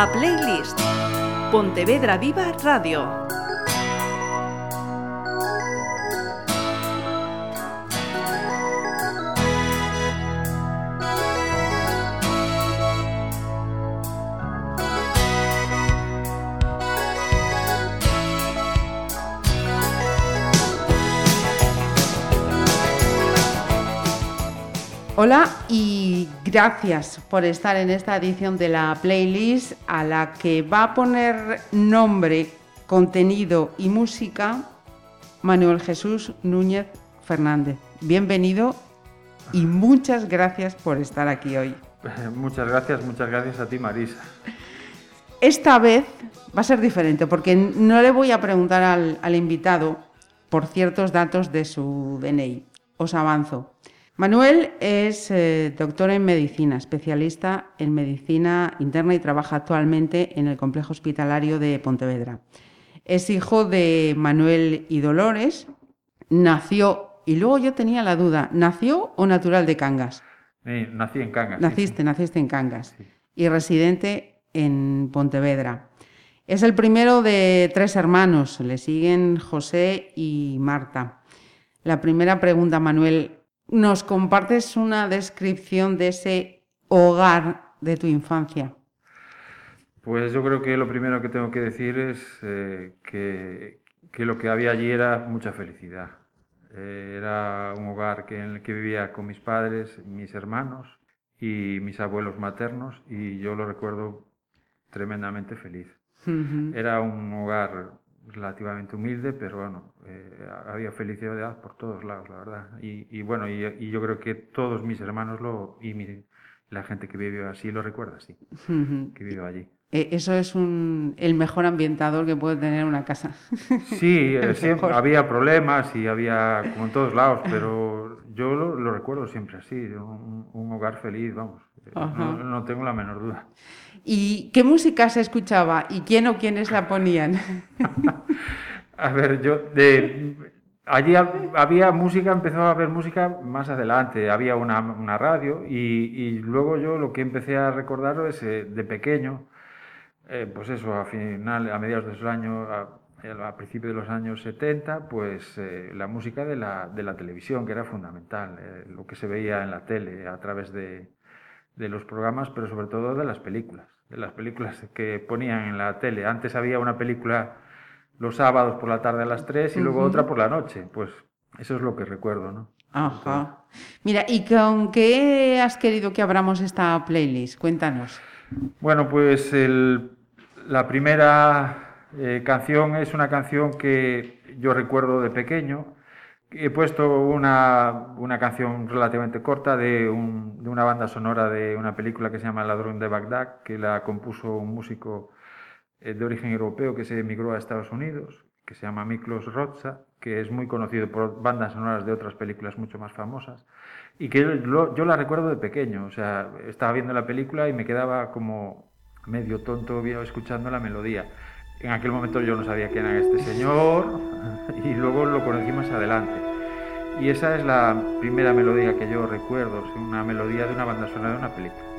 a Playlist. Pontevedra Viva Radio. Hola y gracias por estar en esta edición de la playlist a la que va a poner nombre, contenido y música Manuel Jesús Núñez Fernández. Bienvenido y muchas gracias por estar aquí hoy. Muchas gracias, muchas gracias a ti Marisa. Esta vez va a ser diferente porque no le voy a preguntar al, al invitado por ciertos datos de su DNI. Os avanzo. Manuel es eh, doctor en medicina, especialista en medicina interna y trabaja actualmente en el complejo hospitalario de Pontevedra. Es hijo de Manuel y Dolores. Nació, y luego yo tenía la duda, ¿nació o natural de Cangas? nací en Cangas. Naciste, naciste en Cangas. Y residente en Pontevedra. Es el primero de tres hermanos. Le siguen José y Marta. La primera pregunta, Manuel, ¿Nos compartes una descripción de ese hogar de tu infancia? Pues yo creo que lo primero que tengo que decir es eh, que, lo que había allí era mucha felicidad. Eh, era un hogar que, en el que vivía con mis padres, mis hermanos y mis abuelos maternos y yo lo recuerdo tremendamente feliz. Era un hogar relativamente humilde, pero bueno, eh, había felicidad por todos lados, la verdad. Y, bueno, y, yo creo que todos mis hermanos lo, y la gente que vivió así lo recuerda, sí, que vivió allí. Eh, eso es un, el mejor ambientador que puede tener una casa. Sí, eh, siempre, había problemas y había como en todos lados, pero yo lo, recuerdo siempre así, un, hogar feliz, vamos, no, no tengo la menor duda. ¿Y qué música se escuchaba y quién o quiénes la ponían? a ver, yo de allí había música, empezó a haber música más adelante, había una, radio y, luego yo lo que empecé a recordar es eh, de pequeño, eh, pues eso, a final, a mediados de esos años, a, principios de los años 70, pues eh, la música de la, de la, televisión, que era fundamental, lo que se veía en la tele a través de, de los programas, pero sobre todo de las películas, de las películas que ponían en la tele. Antes había una película los sábados por la tarde a las 3 y luego otra por la noche. Pues eso es lo que recuerdo, ¿no? Ajá. Mira, ¿y con qué has querido que abramos esta playlist? Cuéntanos. Bueno, pues la primera eh, canción es una canción que yo recuerdo de pequeño. He puesto una, canción relativamente corta de, un, de, una banda sonora de una película que se llama ladrón de Bagdad, que la compuso un músico eh, de origen europeo que se emigró a Estados Unidos, que se llama Miklos Rocha, que es muy conocido por bandas sonoras de otras películas mucho más famosas, y que yo, yo la recuerdo de pequeño, o sea, estaba viendo la película y me quedaba como medio tonto escuchando la melodía. En aquel momento yo no sabía quién era este señor y luego lo conocí más adelante. Y esa es la primera melodía que yo recuerdo, una melodía de una banda sonora de una película.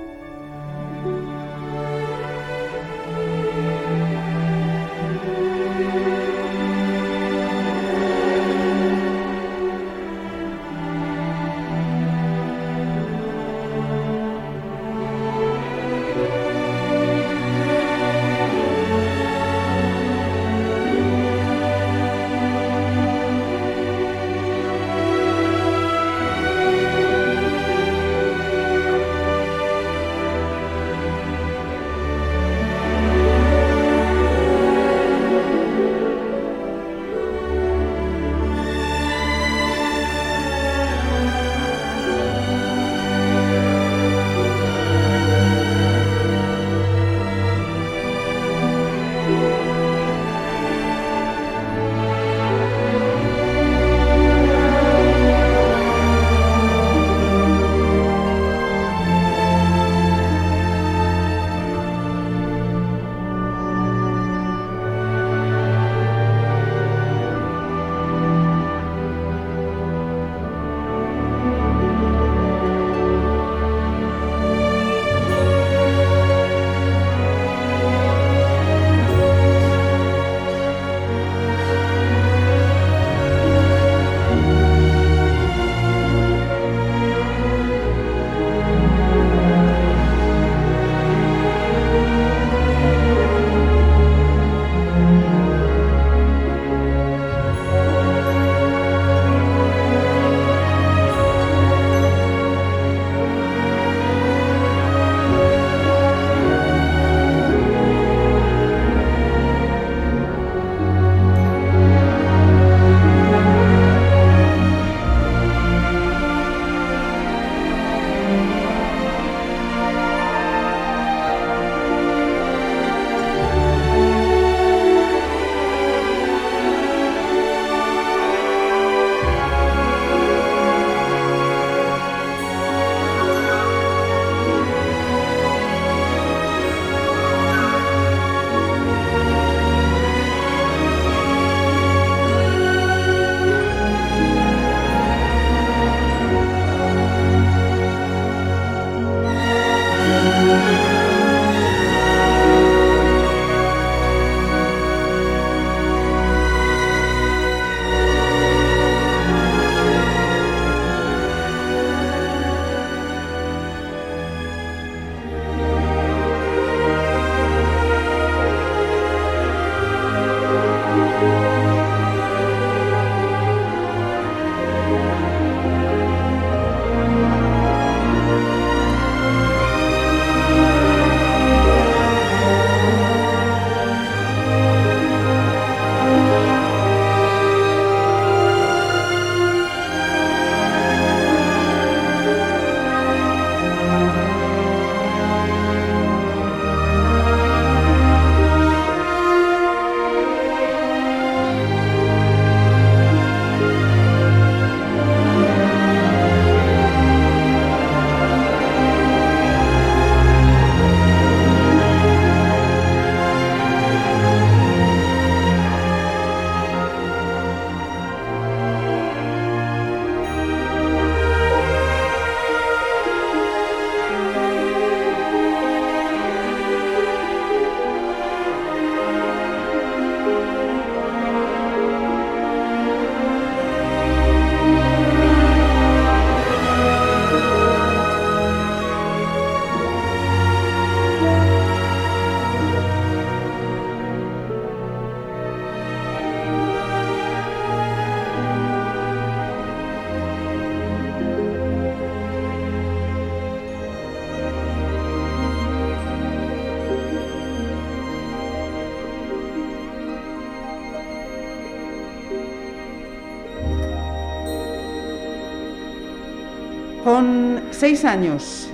Seis años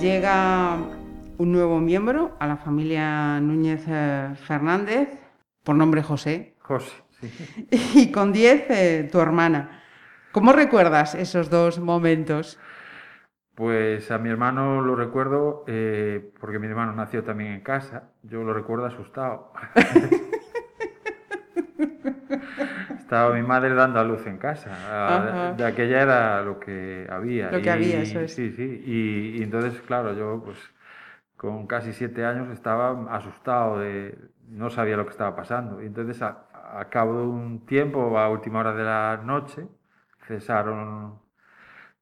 llega un nuevo miembro a la familia Núñez eh, Fernández, por nombre José. José, sí. Y con diez, eh, tu hermana. ¿Cómo recuerdas esos dos momentos? Pues a mi hermano lo recuerdo eh, porque mi hermano nació también en casa. Yo lo recuerdo asustado. Estaba mi madre dando a luz en casa. Ajá. De aquella era lo que había. Lo que había, eso es. Sí, sí. Y, y entonces, claro, yo pues con casi siete años estaba asustado, de, no sabía lo que estaba pasando. Y entonces, a, a cabo de un tiempo, a última hora de la noche, cesaron,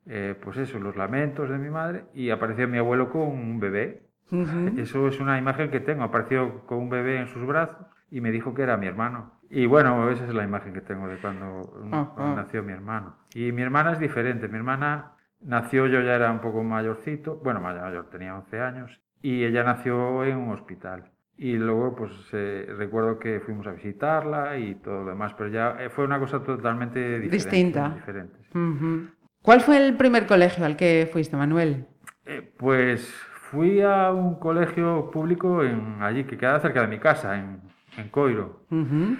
eh, pues eso, los lamentos de mi madre y apareció mi abuelo con un bebé. Ujú. Eso es una imagen que tengo. Apareció con un bebé en sus brazos y me dijo que era mi hermano. Y bueno, esa es la imagen que tengo de cuando, Ajá. cuando nació mi hermano. Y mi hermana es diferente. Mi hermana nació, yo ya era un poco mayorcito, bueno, mayor, tenía 11 años, y ella nació en un hospital. Y luego, pues eh, recuerdo que fuimos a visitarla y todo lo demás, pero ya eh, fue una cosa totalmente diferente. Distinta. diferente, sí. Ujú. ¿Cuál fue el primer colegio al que fuiste, Manuel? Eh, pues fui a un colegio público en, allí, que queda cerca de mi casa, en, en Coiro. Ujú.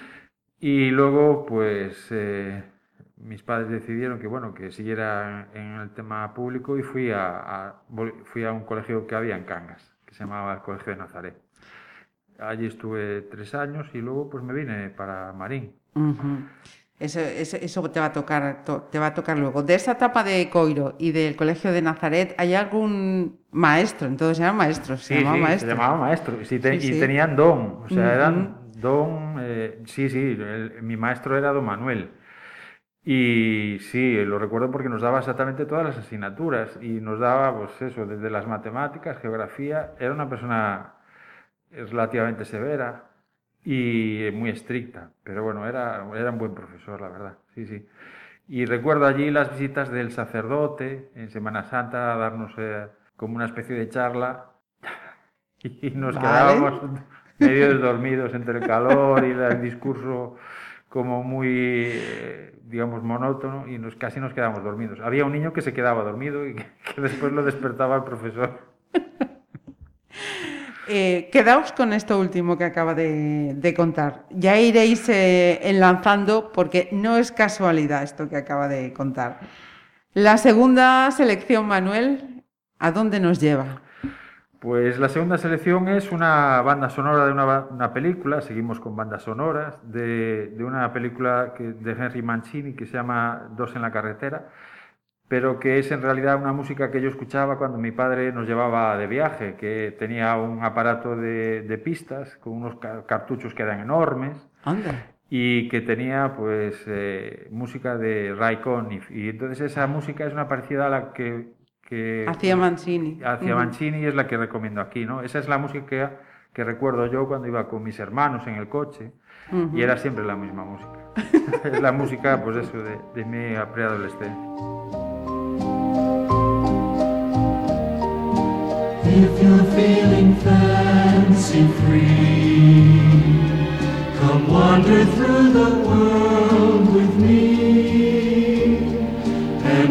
Y luego, pues, eh, mis padres decidieron que, bueno, que siguiera en el tema público y fui a, a- fui a un colegio que había en Cangas, que se llamaba el Colegio de Nazaret. Allí estuve tres años y luego, pues, me vine para Marín. Ujú. Eso, eso, eso te va a tocar, to- te va a tocar luego. De esa etapa de Coiro y del colegio de Nazaret, ¿hay algún maestro? Entonces se llaman maestros, se Sí, llama sí, maestro. se llamaba maestro. Y, sí te- y tenían don, o sea, eran. Don, eh, sí, sí, el- mi maestro era don Manuel. Y sí, lo recuerdo porque nos daba exactamente todas las asignaturas y nos daba, pues eso, desde las matemáticas, geografía, era una persona relativamente severa y muy estricta, pero bueno, era, era un buen profesor, la verdad, sí, sí. Y recuerdo allí las visitas del sacerdote en Semana Santa a darnos eh, como una especie de charla y nos Vale. quedábamos medio dormidos entre el calor y el discurso como muy, eh, digamos, monótono y nos, casi nos quedamos dormidos. Había un niño que se quedaba dormido y que, después lo despertaba el profesor. Eh, quedaos con esto último que acaba de, contar. Ya iréis eh, enlazando porque no es casualidad esto que acaba de contar. La segunda selección, Manuel, ¿a dónde nos lleva? Pues la segunda selección es una banda sonora de una, película, seguimos con bandas sonoras, de, de una película que- de Henry Mancini que se llama Dos en la carretera, pero que es en realidad una música que yo escuchaba cuando mi padre nos llevaba de viaje, que tenía un aparato de, de pistas con unos ca- cartuchos que eran enormes Anda. y que tenía pues eh, música de Ray Conniff. Y entonces esa música es una parecida a la que... que Hacía Mancini. hacia Ujú. Mancini y es la que recomiendo aquí, ¿no? Esa es la música que, que recuerdo yo cuando iba con mis hermanos en el coche Ujú. y era siempre la misma música. es la música, pues eso, de, de mi preadolescencia. If you're feeling fancy free, come wander through the world with me.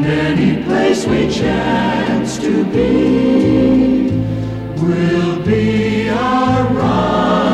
And any place we chance to be will be our rendezvous.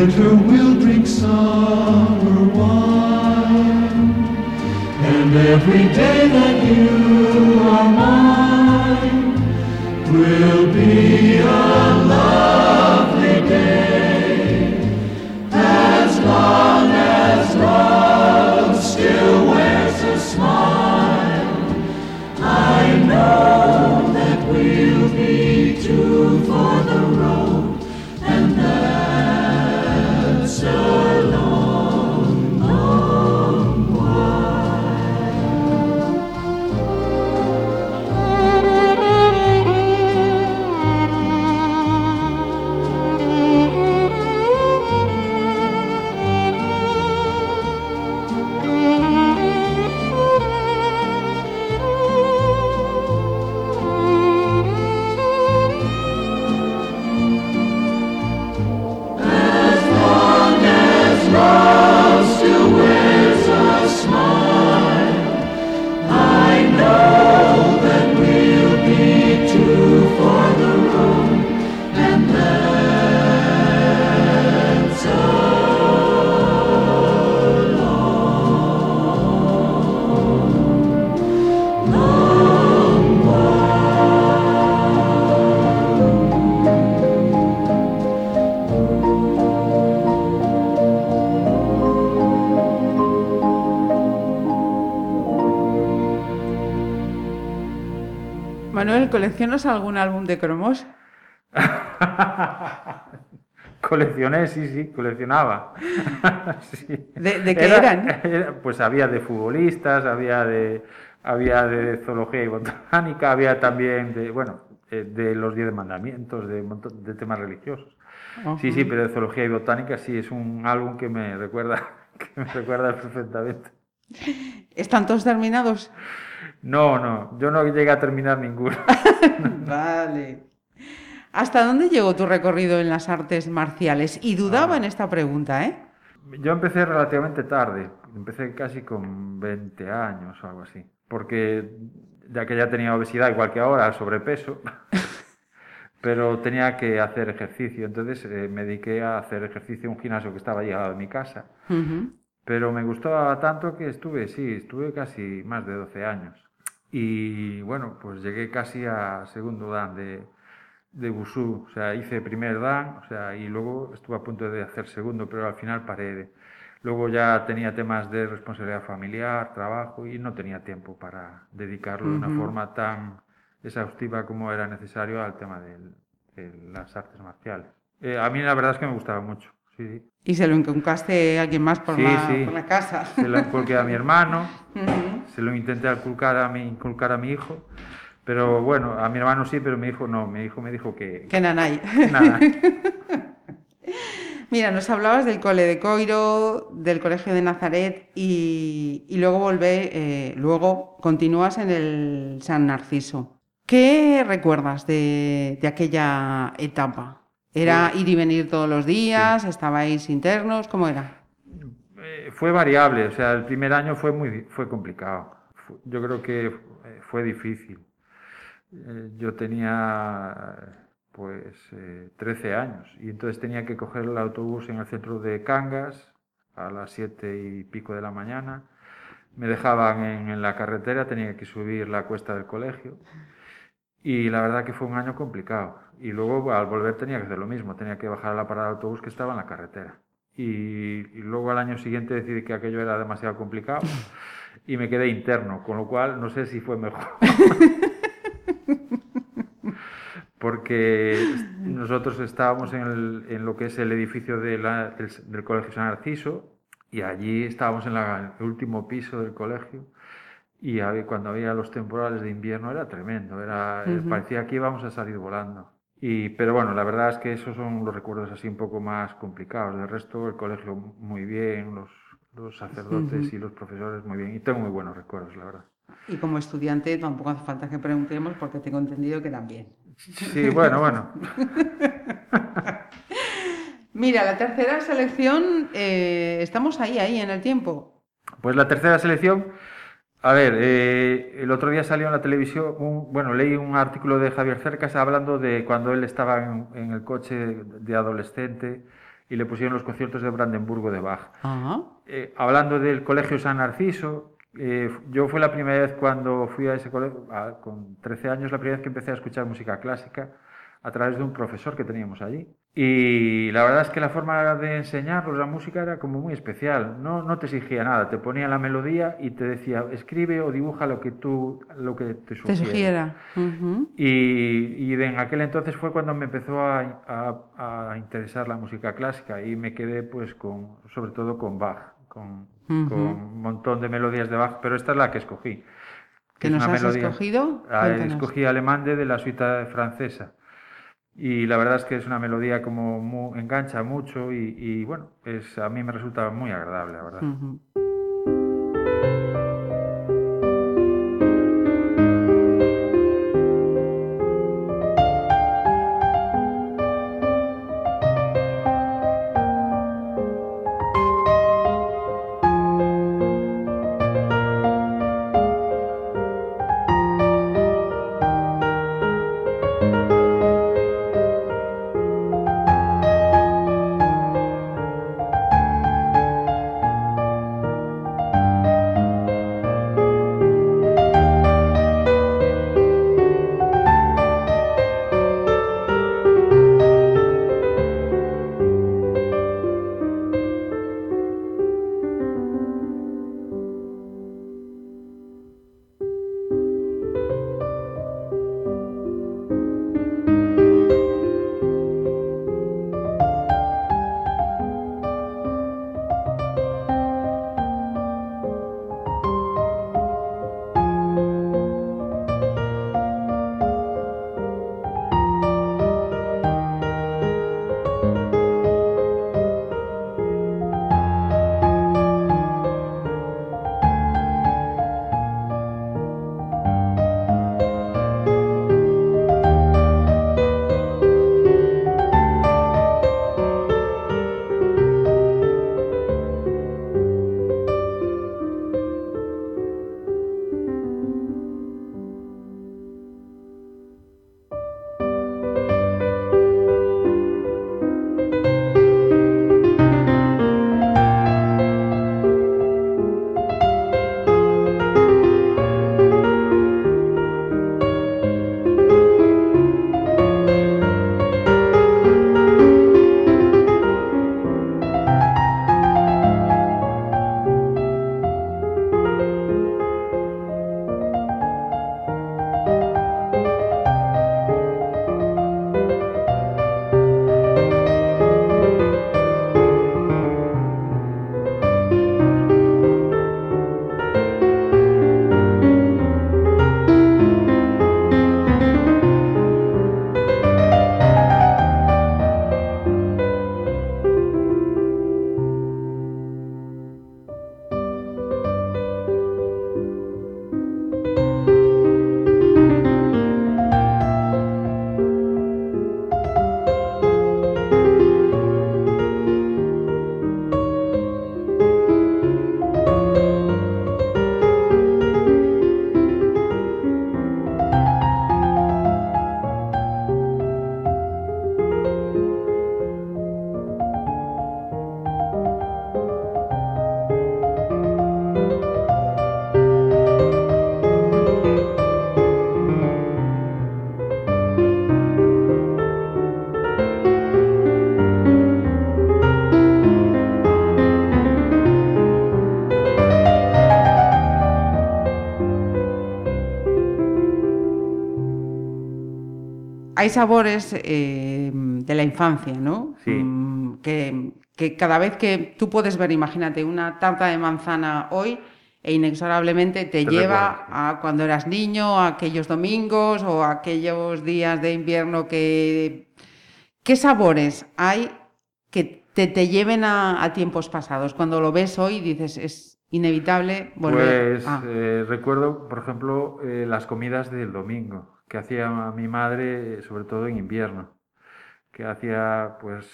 Winter will. ¿Coleccionas algún álbum de cromos? Coleccioné, sí, sí, coleccionaba. Sí. ¿De, de qué Era- eran? era- pues había de futbolistas, había de, había de zoología y botánica, había también de, bueno, eh, de los diez mandamientos, de, de temas religiosos. Sí, sí, pero de zoología y botánica sí es un álbum que me recuerda, que me recuerda perfectamente. ¿Están todos terminados? No, no, yo no llegué a terminar ninguno. Vale. ¿Hasta dónde llegó tu recorrido en las artes marciales? Y dudaba en esta pregunta, ¿eh? Yo empecé relativamente tarde, empecé casi con 20 años o algo así, porque ya que ya tenía obesidad igual que ahora, sobrepeso, pero tenía que hacer ejercicio, entonces eh, me dediqué a hacer ejercicio en un gimnasio que estaba allí al lado de mi casa, pero me gustaba tanto que estuve, sí, estuve casi más de 12 años. Y bueno, pues llegué casi a segundo dan de, de Wushu, o sea, hice primer dan, o sea, y luego estuve a punto de hacer segundo, pero al final paré. Luego ya tenía temas de responsabilidad familiar, trabajo, y no tenía tiempo para dedicarlo de una forma tan exhaustiva como era necesario al tema del- de las artes marciales. Eh, a mí la verdad es que me gustaba mucho, sí. Y se lo inculcaste a alguien más por, Sí, la, sí. por la casa. Se lo inculqué a mi hermano, Ujú. Se lo intenté inculcar a mi, inculcar a mi hijo, pero bueno, a mi hermano sí, pero mi hijo no, mi hijo me dijo que, Que nanay. nada. Mira, nos hablabas del cole de Coiro, del colegio de Nazaret y, y luego volvé, eh, luego continúas en el San Narciso. ¿Qué recuerdas de, de aquella etapa? ¿Era ir y venir todos los días? ¿Estabais internos? ¿Cómo era? Fue variable, o sea, el primer año fue muy fue complicado. Yo creo que eh, fue difícil. Eh, Yo tenía pues eh, 13 años y entonces tenía que coger el autobús en el centro de Cangas a las 7 y pico de la mañana. Me dejaban en, en la carretera, tenía que subir la cuesta del colegio y la verdad que fue un año complicado. Y luego al volver tenía que hacer lo mismo, tenía que bajar a la parada de autobús que estaba en la carretera. Y, y luego al año siguiente decidí que aquello era demasiado complicado y me quedé interno, con lo cual no sé si fue mejor. Porque nosotros estábamos en, el- en lo que es el edificio de la- del, del Colegio San Narciso y allí estábamos en la- el último piso del colegio y había- cuando había los temporales de invierno era tremendo, era, eh, Ujú. parecía que íbamos a salir volando. Y, pero bueno, la verdad es que esos son los recuerdos así un poco más complicados. Del resto, el colegio muy bien, los, los sacerdotes y los profesores muy bien. Y tengo muy buenos recuerdos, la verdad. Y como estudiante tampoco hace falta que preguntemos porque tengo entendido que también. Sí, bueno, bueno. Mira, la tercera selección, eh, estamos ahí, ahí en el tiempo. Pues la tercera selección, a ver, eh, el otro día salió en la televisión, un- bueno, leí un artículo de Javier Cercas hablando de cuando él estaba en, en el coche de adolescente y le pusieron los conciertos de Brandenburgo de Bach. Ah, Eh, hablando del Colegio San Narciso, eh, yo fue la primera vez cuando fui a ese colegio, a- con 13 años, la primera vez que empecé a escuchar música clásica a través de un profesor que teníamos allí. Y la verdad es que la forma de enseñarnos la música era como muy especial. No, no te exigía nada, te ponía la melodía y te decía, escribe o dibuja lo que tú, lo que te te sugiere. sugiera. Ujú. Y, y de- en aquel entonces fue cuando me empezó a, a- a interesar la música clásica y me quedé pues con, sobre todo con Bach, con, Ujú. con un montón de melodías de Bach, pero esta es la que escogí. ¿Qué nos has melodía- escogido? Ah, Cuéntanos. escogí alemán de la suite francesa. Y la verdad es que es una melodía como engancha mucho y, y, bueno, es, a mí me resulta muy agradable, la verdad. Hay sabores eh, de la infancia, ¿no? Sí. Mm, que, que cada vez que tú puedes ver, imagínate, una tarta de manzana hoy e inexorablemente te, lleva sí. a cuando eras niño, a aquellos domingos o a aquellos días de invierno que... ¿Qué sabores hay que te, te lleven a, a tiempos pasados? Cuando lo ves hoy dices, es inevitable volver... Pues Ah, eh, recuerdo, por ejemplo, eh, las comidas del domingo que hacía mi madre, sobre todo en invierno, que hacía pues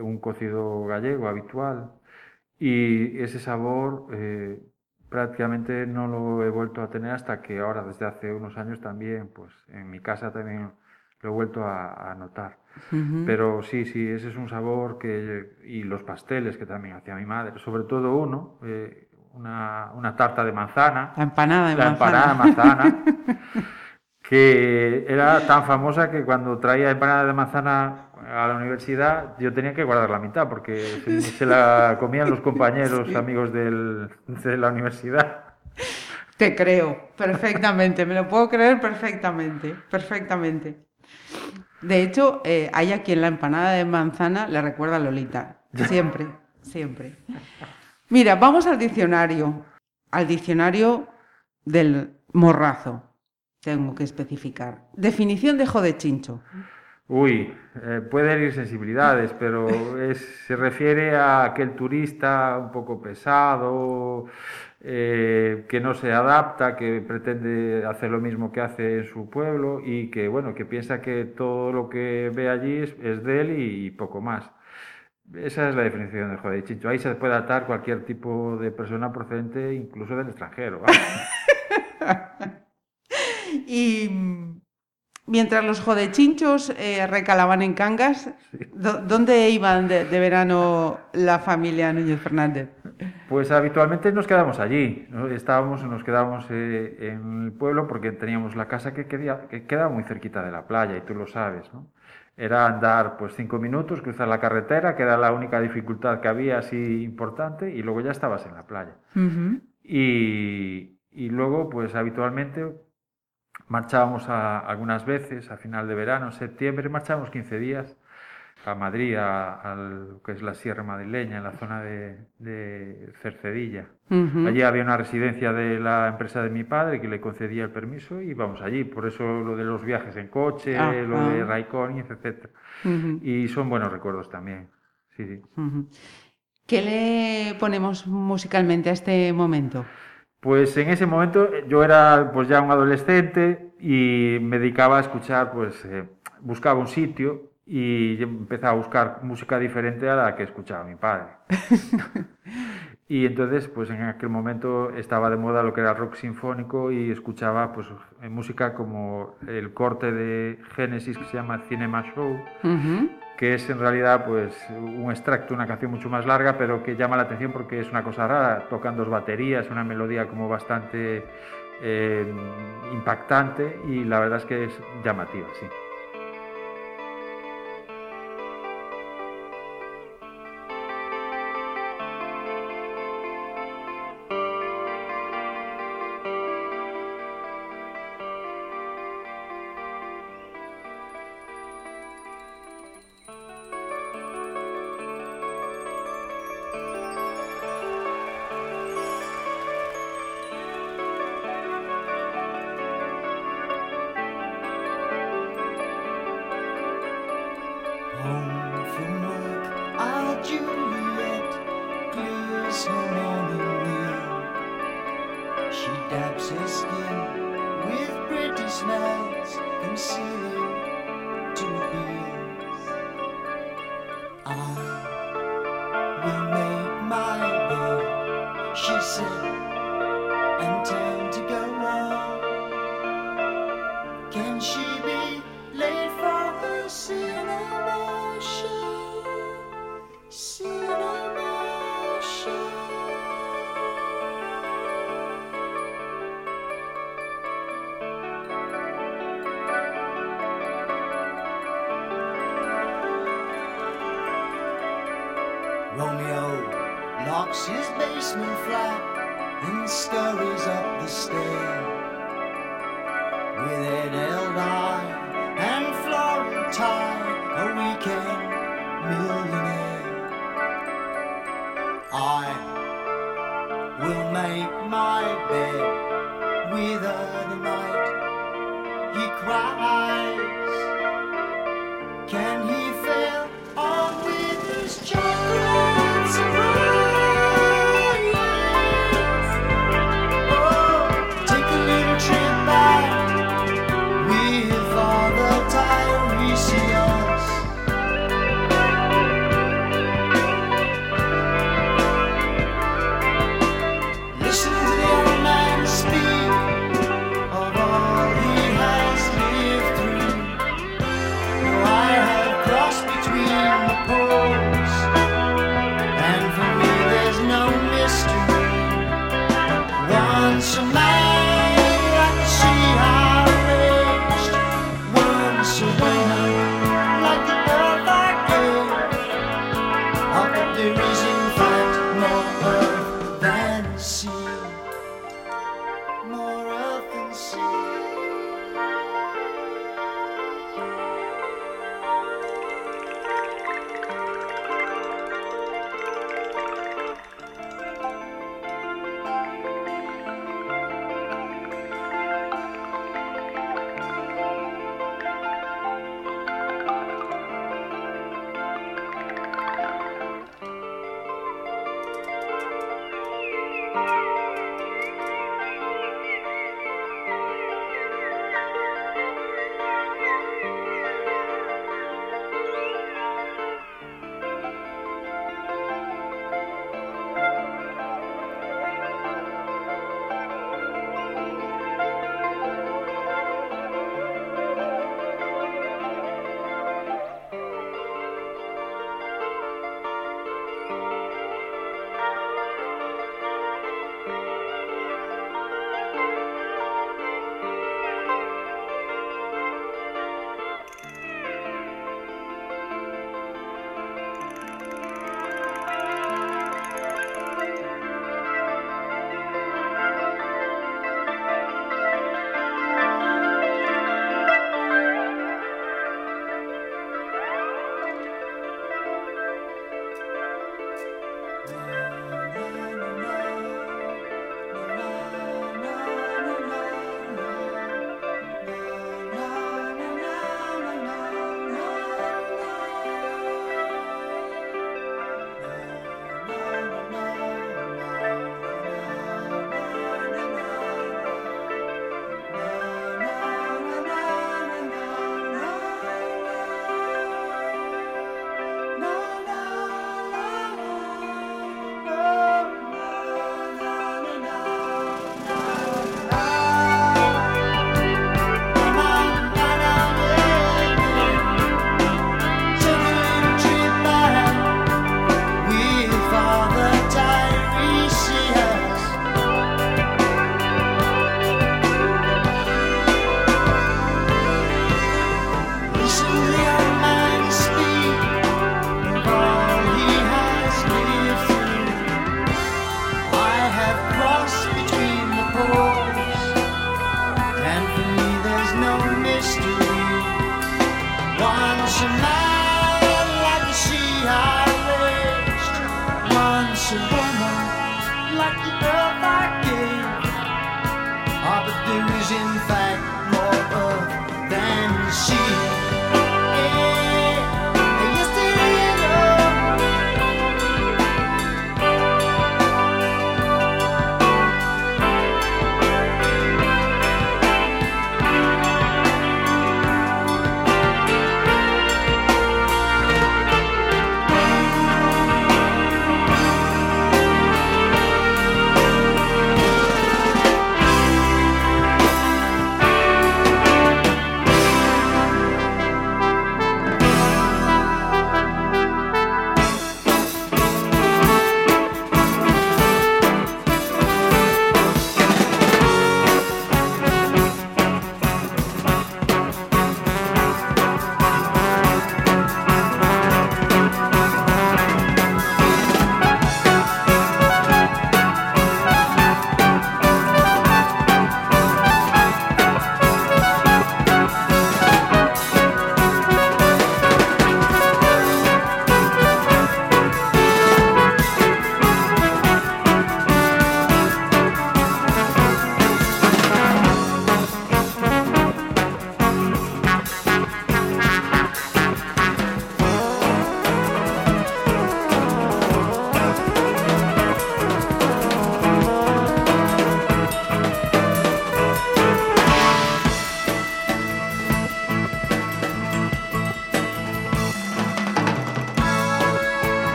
un cocido gallego habitual. Y ese sabor eh, prácticamente no lo he vuelto a tener hasta que ahora, desde hace unos años también, pues en mi casa también lo he vuelto a, a notar. Pero sí, sí, ese es un sabor que... Y los pasteles que también hacía mi madre, sobre todo uno, eh, una, una tarta de manzana, La empanada de la manzana. empanada de manzana, que era tan famosa que cuando traía empanada de manzana a la universidad yo tenía que guardar la mitad porque se, se la comían los compañeros, amigos del- de la universidad. Te creo, perfectamente, me lo puedo creer perfectamente, perfectamente. De hecho, eh, hay a quien la empanada de manzana le recuerda a Lolita, siempre, siempre. Mira, vamos al diccionario, al diccionario del morrazo, tengo que especificar. Definición de jodechincho. Uy, eh, puede herir sensibilidades, pero es- se refiere a aquel turista un poco pesado, eh, que no se adapta, que pretende hacer lo mismo que hace en su pueblo y que, bueno, que piensa que todo lo que ve allí es, es de él y, poco más. Esa es la definición del joder chincho. Ahí se puede atar cualquier tipo de persona procedente, incluso del extranjero. Y mientras los jodechinchos eh, recalaban en Cangas, ¿dó- ¿dónde iban de, de verano la familia Núñez Fernández? Pues habitualmente nos quedamos allí, ¿no? Estábamos, nos quedábamos eh, en el pueblo porque teníamos la casa que, quería- que quedaba muy cerquita de la playa y tú lo sabes, ¿no? Era andar pues cinco minutos, cruzar la carretera, que era la única dificultad que había así importante y luego ya estabas en la playa. Ujú. Y, y luego pues habitualmente marchábamos a, algunas veces a final de verano, septiembre, marchábamos 15 días a Madrid, a, a lo que es la Sierra Madrileña, en la zona de, de Cercedilla. Ujú. Allí había una residencia de la empresa de mi padre que le concedía el permiso y íbamos allí. Por eso lo de los viajes en coche, Ah, lo de ah. Raikkonen, etc. Ujú. Y son buenos recuerdos también. Sí, sí. Ujú. ¿Qué le ponemos musicalmente a este momento? Pues en ese momento eh, yo era pues ya un adolescente y me dedicaba a escuchar, pues eh, buscaba un sitio y empezaba a buscar música diferente a la que escuchaba mi padre. y entonces, pues en aquel momento estaba de moda lo que era rock sinfónico y escuchaba pues eh, música como el corte de Genesis que se llama Cinema Show. Que es en realidad pues un extracto, una canción mucho más larga, pero que llama la atención porque es una cosa rara, tocan dos baterías, una melodía como bastante eh, impactante y la verdad es que es llamativa, sí.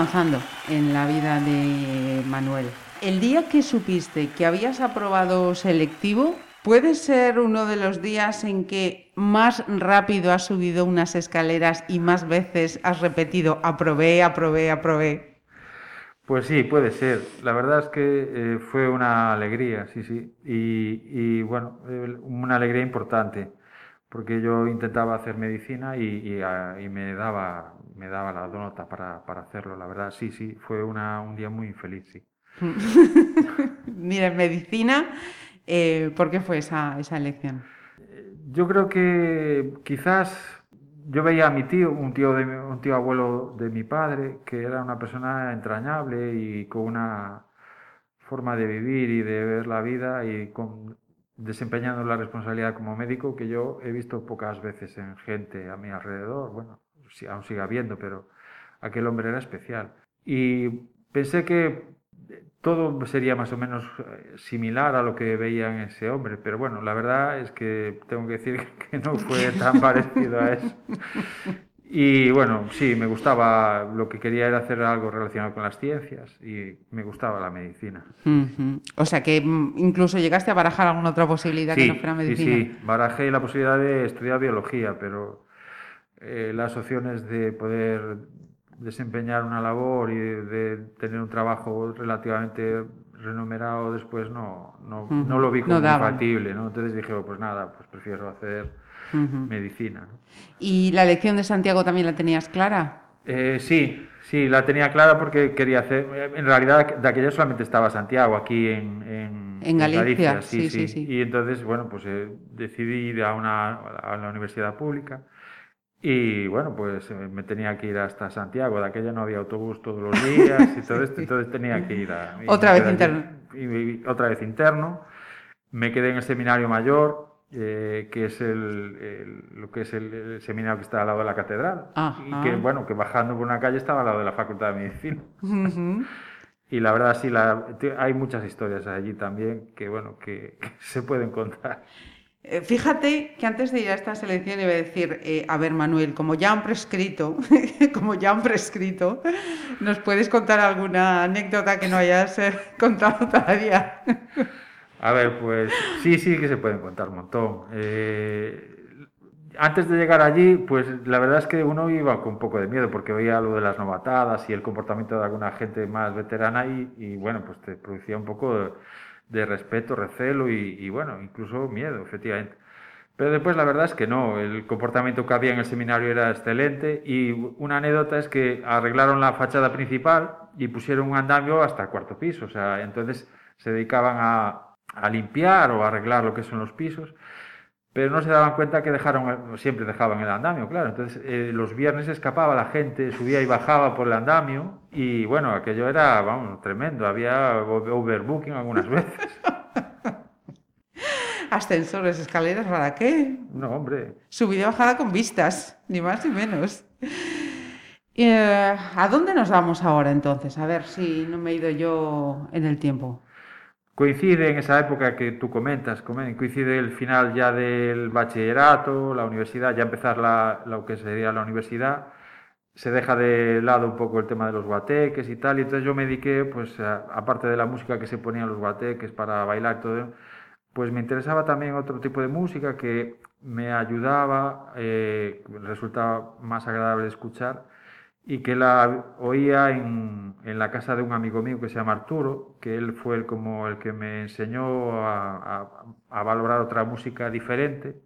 Avanzando en la vida de Manuel. El día que supiste que habías aprobado selectivo, ¿puede ser uno de los días en que más rápido has subido unas escaleras y más veces has repetido aprobé, aprobé, aprobé? Pues sí, puede ser. La verdad es que eh, fue una alegría, sí, sí. Y, bueno, una alegría importante, porque yo intentaba hacer medicina y, ah, y me, daba, me daba la nota para, para hacerlo. La verdad, sí, sí, fue una, un día muy infeliz, sí. Mira, en medicina, eh, ¿por qué fue esa, esa elección? Yo creo que quizás yo veía a mi tío, un tío, de, un tío abuelo de mi padre, que era una persona entrañable y con una forma de vivir y de ver la vida y con, desempeñando la responsabilidad como médico que yo he visto pocas veces en gente a mi alrededor. Bueno, sí, aún sigue habiendo, pero aquel hombre era especial. Y pensé que todo sería más o menos eh, similar a lo que veía en ese hombre, pero bueno, la verdad es que tengo que decir que no fue tan parecido a eso. Y bueno, sí, me gustaba, lo que quería era hacer algo relacionado con las ciencias y me gustaba la medicina. O sea que mm, incluso llegaste a barajar alguna otra posibilidad que no fuera sí, medicina. sí, barajé la posibilidad de estudiar biología, pero eh, las opciones de poder desempeñar una labor y de, de tener un trabajo relativamente remunerado después no, no, Ujú, no lo vi no como daban. factible, ¿no? Entonces dije, oh, pues nada, pues prefiero hacer medicina. ¿no? ¿Y la elección de Santiago también la tenías clara? Eh, sí, sí, la tenía clara porque quería hacer. En realidad, de aquella solamente estaba Santiago, aquí en, en, En Galicia, sí, sí, sí. Y entonces, bueno, pues eh, decidí ir a, una, a la universidad pública. Y bueno, pues eh, me tenía que ir hasta Santiago. De aquella no había autobús todos los días y todo esto, entonces tenía que ir a. Otra vez interno. Y- y otra vez interno. Me quedé en el seminario mayor, eh, que es el, el- lo que es el, el seminario que está al lado de la catedral. Ajá. Y que, bueno, que bajando por una calle estaba al lado de la Facultad de Medicina. Ujú. Y la verdad, sí, la, hay muchas historias allí también que, bueno, que, que se pueden contar. Eh, Fíjate que antes de ir a esta selección iba a decir, eh, a ver Manuel, como ya han prescrito, como ya han prescrito, ¿nos puedes contar alguna anécdota que no hayas eh, contado todavía? A ver, pues sí, sí que se pueden contar un montón. Antes de llegar allí, pues la verdad es que uno iba con un poco de miedo porque veía lo de las novatadas y el comportamiento de alguna gente más veterana y, y, bueno, pues te producía un poco de, respeto, recelo y, y, bueno, incluso miedo, efectivamente. Pero después la verdad es que no, el comportamiento que había en el seminario era excelente y una anécdota es que arreglaron la fachada principal y pusieron un andamio hasta el cuarto piso, o sea, entonces se dedicaban a, a limpiar o a arreglar lo que son los pisos, pero no se daban cuenta que dejaron, siempre dejaban el andamio, claro, entonces eh, los viernes escapaba la gente, subía y bajaba por el andamio y bueno, aquello era, vamos, tremendo, había overbooking algunas veces. Ascensores, escaleras, ¿para qué? No, hombre, Subida y bajada con vistas, ni más ni menos. Eh, ¿A dónde nos vamos ahora entonces? A ver si no me he ido yo en el tiempo. Coincide en esa época que tú comentas, comen- coincide el final ya del bachillerato, la universidad, ya empezar la, lo que sería la universidad, se deja de lado un poco el tema de los guateques y tal, y entonces yo me dediqué, pues aparte de la música que se ponía en los guateques para bailar todo, pues me interesaba también otro tipo de música que me ayudaba, eh, resultaba más agradable escuchar y que la oía en, en la casa de un amigo mío que se llama Arturo, que él fue el, como el que me enseñó a, a- a valorar otra música diferente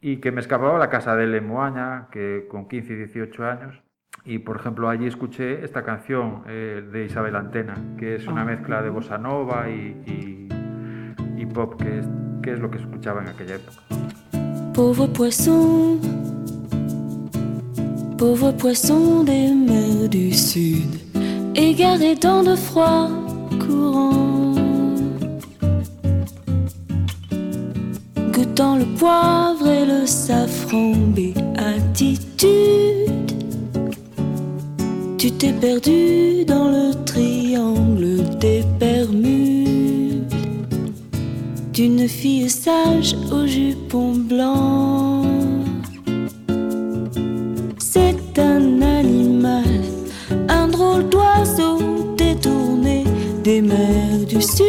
y que me escapaba a la casa de él en Moaña, que con 15 y 18 años. Y por ejemplo allí escuché esta canción eh, de Isabel Antena, que es una Ah. mezcla de bossa nova y, y- y pop, que es, que es lo que escuchaba en aquella época. Pauvre poisson, pauvre poisson des mers du sud, égaré dans de froids courants, goûtant le poivre et le safran, béatitude. Tu t'es perdu dans le triangle des Bermudes d'une fille sage au jupon blanc. Mers du Sud.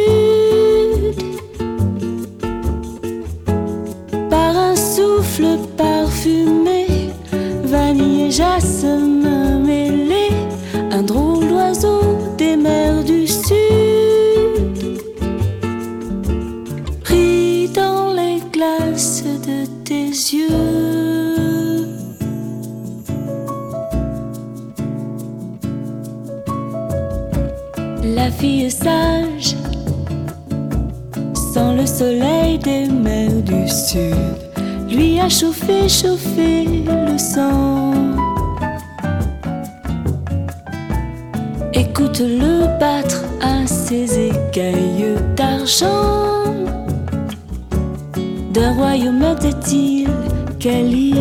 Par un souffle parfumé, vanille et jasmin mêlés, un drôle fille sage, sans le soleil des mers du sud, lui a chauffé, chauffé le sang. Écoute-le battre à ses écailles d'argent. D'un royaume était-il calife?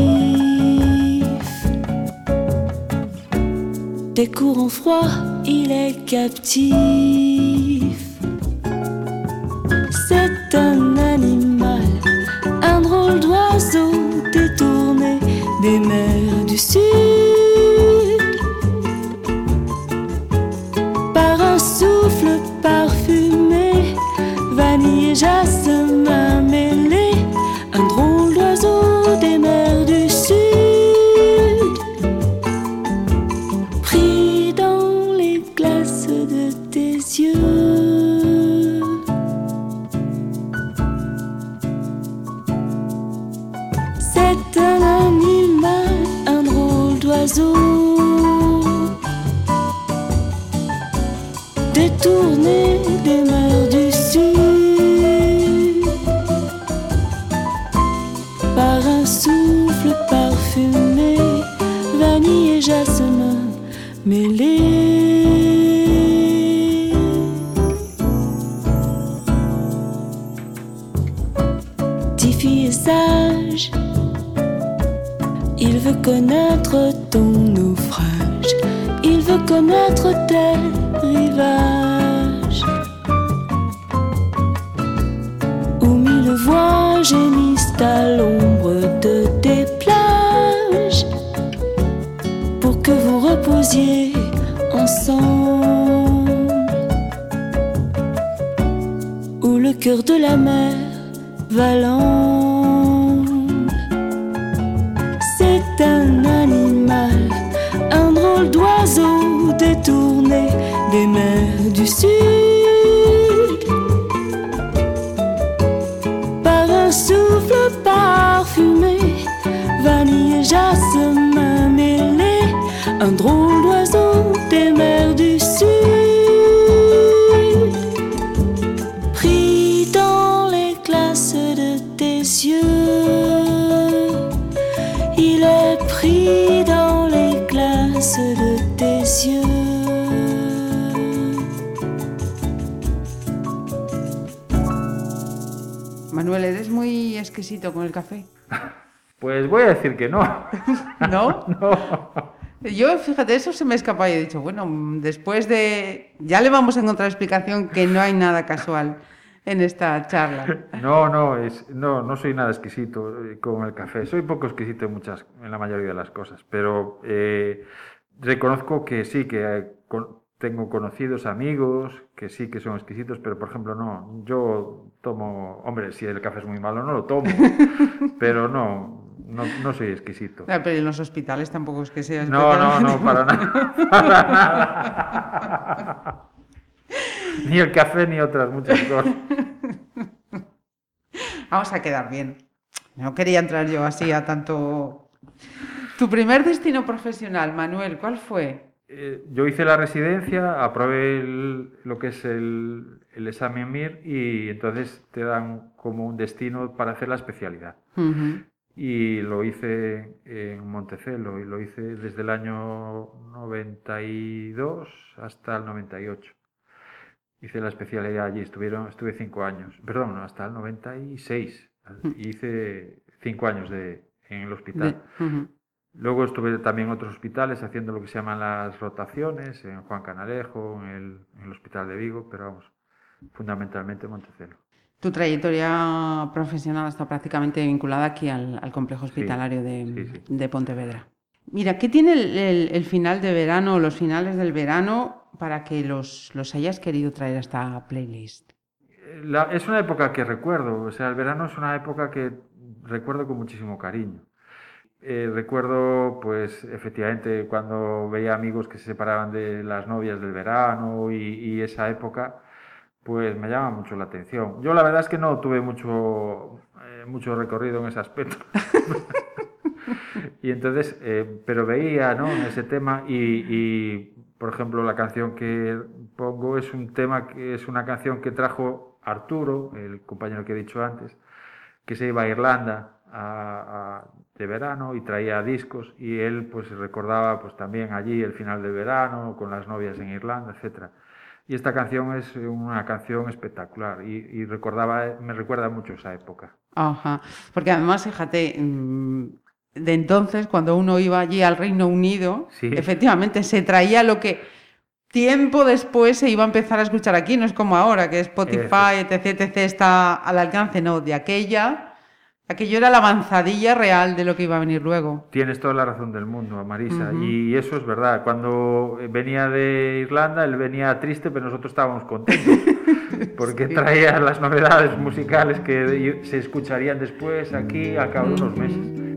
Des courants froids, il est captif. Il veut connaître ton naufrage, il veut connaître tes rivages. Où mille voix gémissent à l'ombre de tes plages pour que vous reposiez ensemble. Où le cœur de la mer valente, des mers du sud. Par un souffle parfumé, vanille et jasmin mêlés, un drôle exquisito con el café? Pues voy a decir que no. ¿No? No. Yo, fíjate, eso se me escapa y he dicho, bueno, después de... Ya le vamos a encontrar explicación que no hay nada casual en esta charla. No, no, es, no, no soy nada exquisito eh, con el café. Soy poco exquisito en muchas, en la mayoría de las cosas, pero eh, reconozco que sí, que eh, tengo conocidos amigos que sí que son exquisitos, pero por ejemplo no. Yo tomo, hombre, si el café es muy malo no lo tomo, pero no, no, no soy exquisito. Ah, Pero en los hospitales tampoco es que seas... No, no, no, para nada. Para nada. Ni el café ni otras muchas cosas. Vamos a quedar bien. No quería entrar yo así a tanto... Tu primer destino profesional, Manuel, ¿cuál fue? Eh, yo hice la residencia, aprobé el- lo que es el, el examen MIR y entonces te dan como un destino para hacer la especialidad. Y lo hice en Montecelo y lo hice desde el año 92 hasta el 98. Hice la especialidad allí, estuvieron, estuve cinco años, perdón, no, hasta el 96. Y hice cinco años de, en el hospital. Luego estuve también en otros hospitales haciendo lo que se llaman las rotaciones, en Juan Canalejo, en el, en el Hospital de Vigo, pero vamos, fundamentalmente en Montecelo. Tu trayectoria profesional está prácticamente vinculada aquí al, al complejo hospitalario de, sí, sí. de Pontevedra. Mira, ¿qué tiene el, el- el final de verano o los finales del verano para que los, los hayas querido traer a esta playlist? La- es una época que recuerdo, o sea, el verano es una época que recuerdo con muchísimo cariño. Eh, recuerdo, pues, efectivamente, cuando veía amigos que se separaban de las novias del verano y, esa época, pues me llama mucho la atención. Yo la verdad es que no tuve mucho, eh, mucho recorrido en ese aspecto. Y entonces, eh, pero veía, ¿no? ese tema y, por ejemplo, la canción que pongo es un tema que es una canción que trajo Arturo, el compañero que he dicho antes, que se iba a Irlanda a- de verano y traía discos y él pues recordaba pues también allí el final del verano con las novias en Irlanda, etcétera. Y esta canción es una canción espectacular y, y recordaba, me recuerda mucho esa época. Ajá. Porque además, fíjate, mm, de entonces, cuando uno iba allí al Reino Unido, Sí. efectivamente se traía lo que tiempo después se iba a empezar a escuchar aquí. No es como ahora, que Spotify, etc, etc, está al alcance. No, de aquella, aquello era la avanzadilla real de lo que iba a venir luego. Tienes toda la razón del mundo, Marisa, y eso es verdad. Cuando venía de Irlanda, él venía triste, pero nosotros estábamos contentos, porque Sí. traía las novedades musicales que se escucharían después aquí al cabo de unos meses.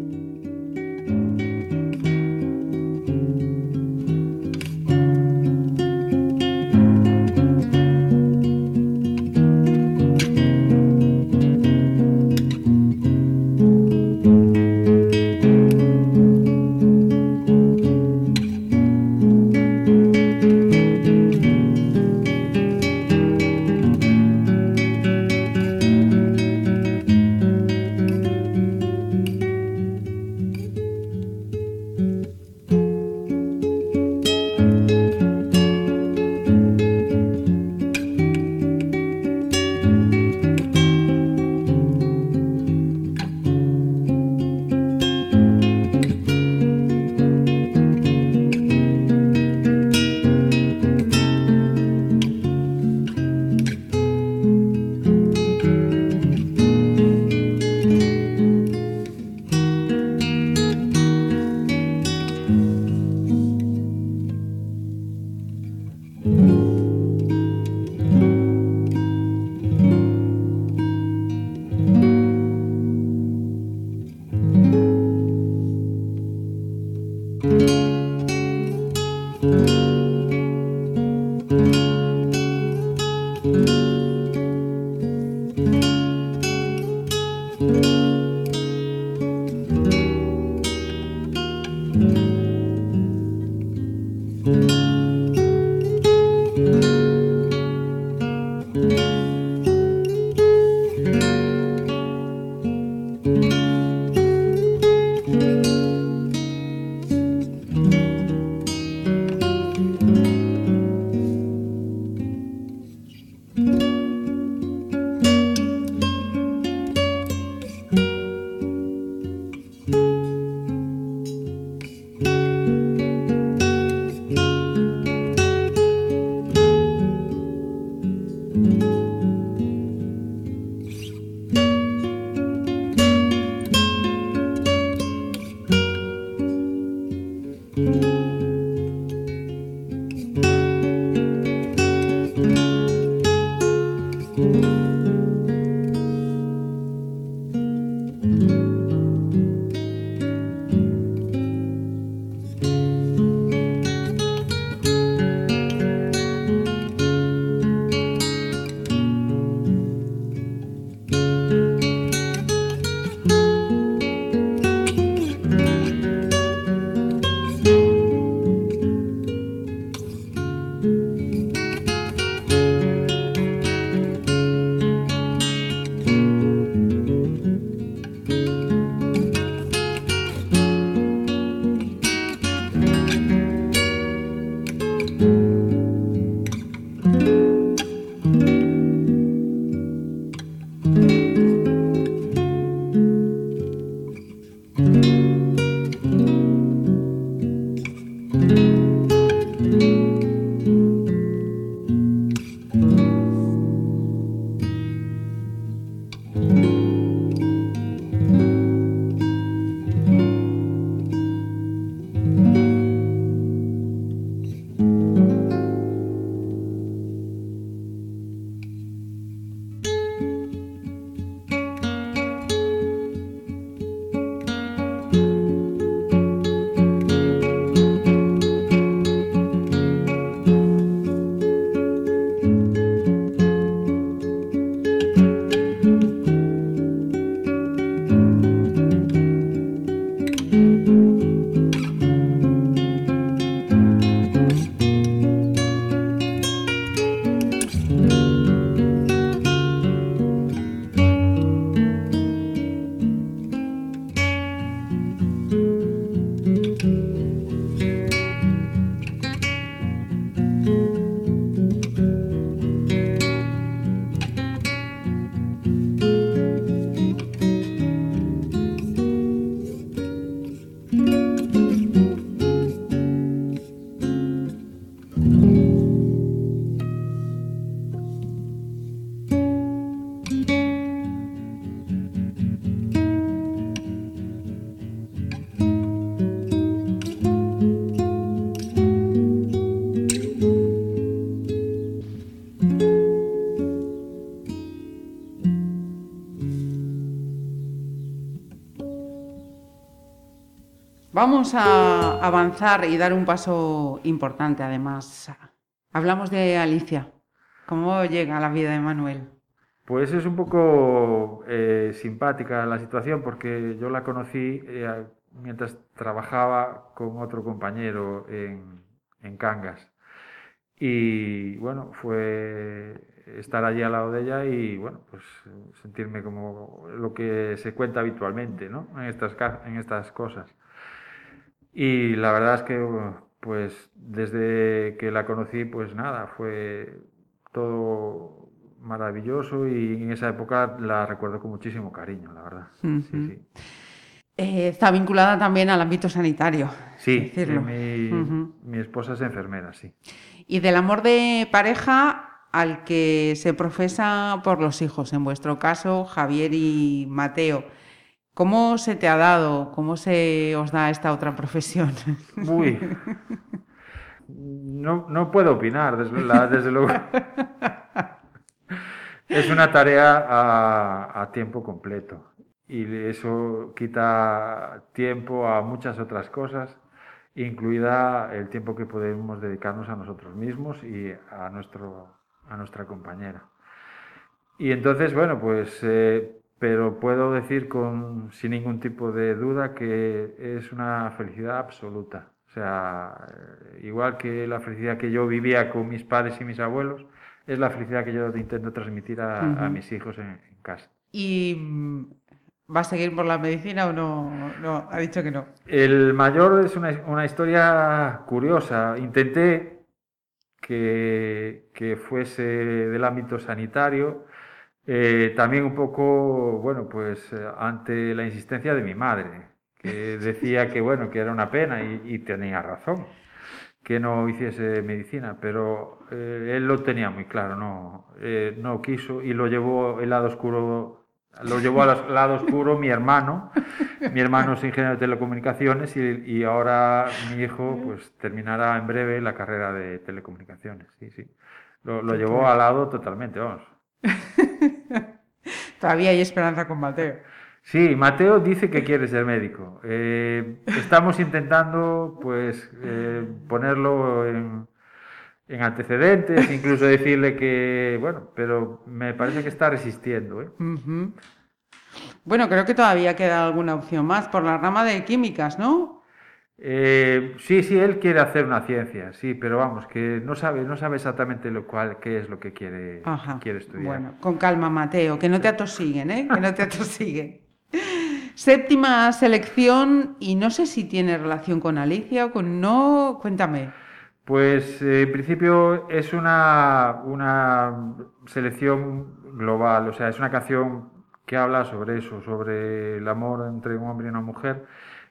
Vamos a avanzar y dar un paso importante además. Hablamos de Alicia. ¿Cómo llega la vida de Manuel? Pues es un poco eh, simpática la situación porque yo la conocí eh, mientras trabajaba con otro compañero en, en Cangas. Y bueno, fue estar allí al lado de ella y bueno, pues sentirme como lo que se cuenta habitualmente, ¿no? En estas, en estas cosas. Y la verdad es que pues desde que la conocí, pues nada, fue todo maravilloso y en esa época la recuerdo con muchísimo cariño, la verdad. Sí. Eh, está vinculada también al ámbito sanitario. Sí, mi, mi esposa es enfermera, sí. Y del amor de pareja al que se profesa por los hijos, en vuestro caso, Javier y Mateo. ¿Cómo se te ha dado? ¿Cómo se os da esta otra profesión? Uy. No, no puedo opinar, desde, desde luego. Es una tarea a, a tiempo completo y eso quita tiempo a muchas otras cosas, incluida el tiempo que podemos dedicarnos a nosotros mismos y a, nuestro, a nuestra compañera. Y entonces, bueno, pues, eh, pero puedo decir con, sin ningún tipo de duda que es una felicidad absoluta. O sea, eh, igual que la felicidad que yo vivía con mis padres y mis abuelos, es la felicidad que yo intento transmitir a, mis hijos en, en casa. ¿Y mm, va a seguir por la medicina o no? No, ha dicho que no. El mayor es una, una historia curiosa. Intenté que, que fuese del ámbito sanitario, eh, también un poco, bueno, pues eh, ante la insistencia de mi madre, que decía que, bueno, que era una pena y, y tenía razón, que no hiciese medicina, pero eh, él lo tenía muy claro, no, eh, no quiso y lo llevó el lado oscuro, lo llevó al lado oscuro mi hermano, mi hermano es ingeniero de telecomunicaciones y, y ahora mi hijo pues terminará en breve la carrera de telecomunicaciones, sí, sí. Lo, lo llevó al lado totalmente, vamos. Todavía hay esperanza con Mateo. Sí, Mateo dice que quiere ser médico. Eh, estamos intentando, pues, eh, ponerlo en, en antecedentes, incluso decirle que, bueno, pero me parece que está resistiendo. ¿eh? Bueno, creo que todavía queda alguna opción más por la rama de químicas, ¿no? Eh, sí, sí, él quiere hacer una ciencia, sí, pero vamos, que no sabe, no sabe exactamente lo cual, qué es lo que quiere, Ajá. quiere estudiar. Bueno, con calma, Mateo, que no te atosiguen, ¿eh? Que no te atosiguen. Séptima selección, y no sé si tiene relación con Alicia o con no. Cuéntame. Pues eh, en principio es una, una selección global, o sea, es una canción que habla sobre eso, sobre el amor entre un hombre y una mujer,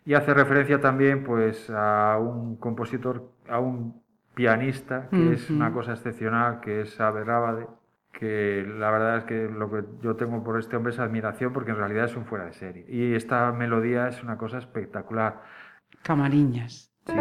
y hace referencia también pues a un compositor, a un pianista, que es una cosa excepcional, que es Abe Rábade, que la verdad es que lo que yo tengo por este hombre es admiración, porque en realidad es un fuera de serie. Y esta melodía es una cosa espectacular. Camariñas. Sí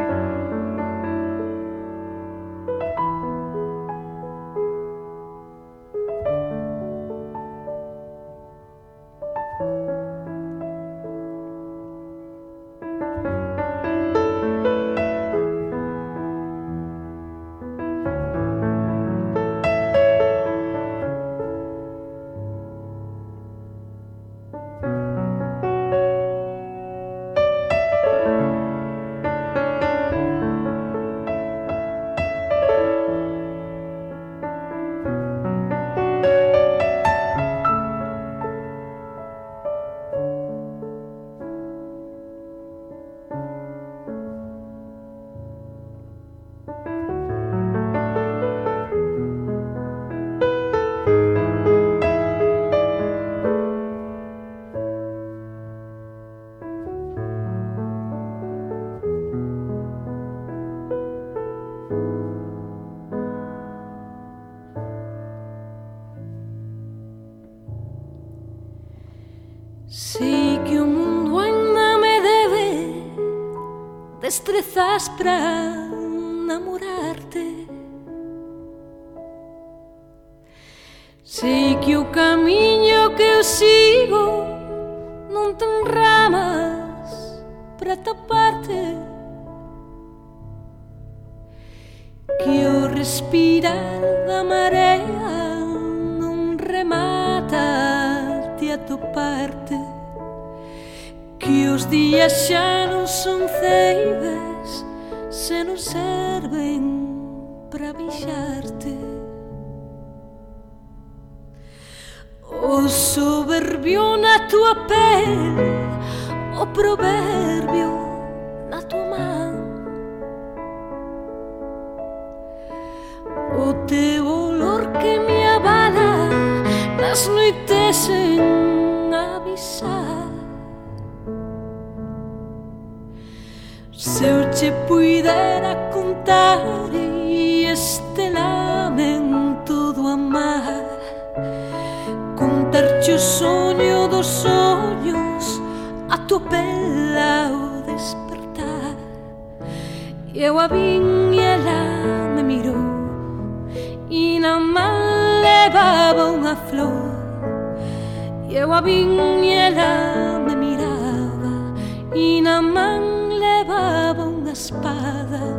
ela me miraba e na man levaba unha espada.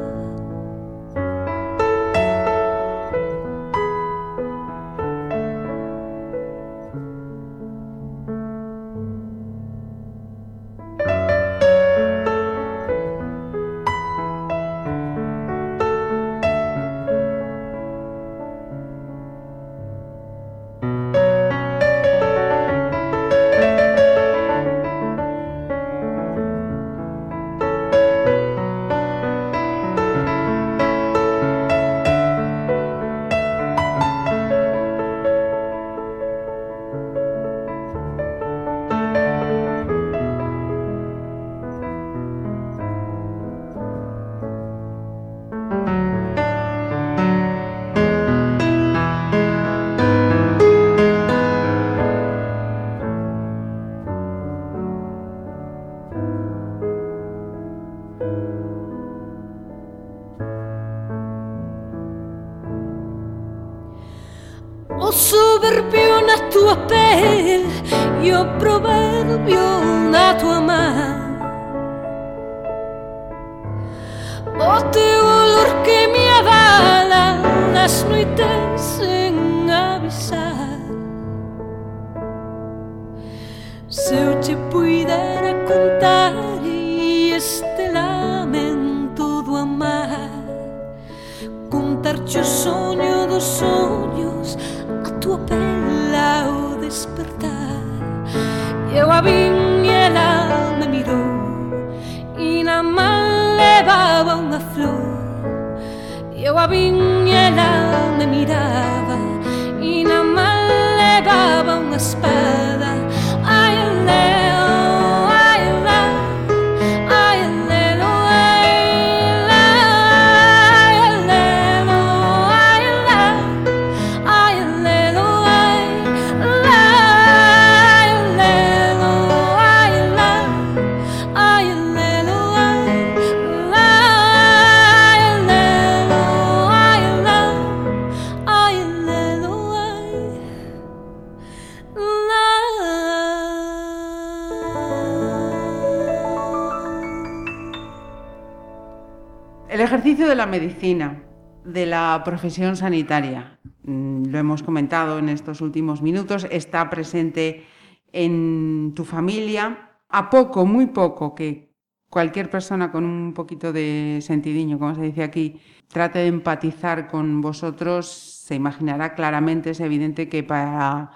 Profesión sanitaria, mm, lo hemos comentado en estos últimos minutos, está presente en tu familia. A poco, muy poco, que cualquier persona con un poquito de sentidiño, como se dice aquí, trate de empatizar con vosotros, se imaginará claramente, es evidente que para,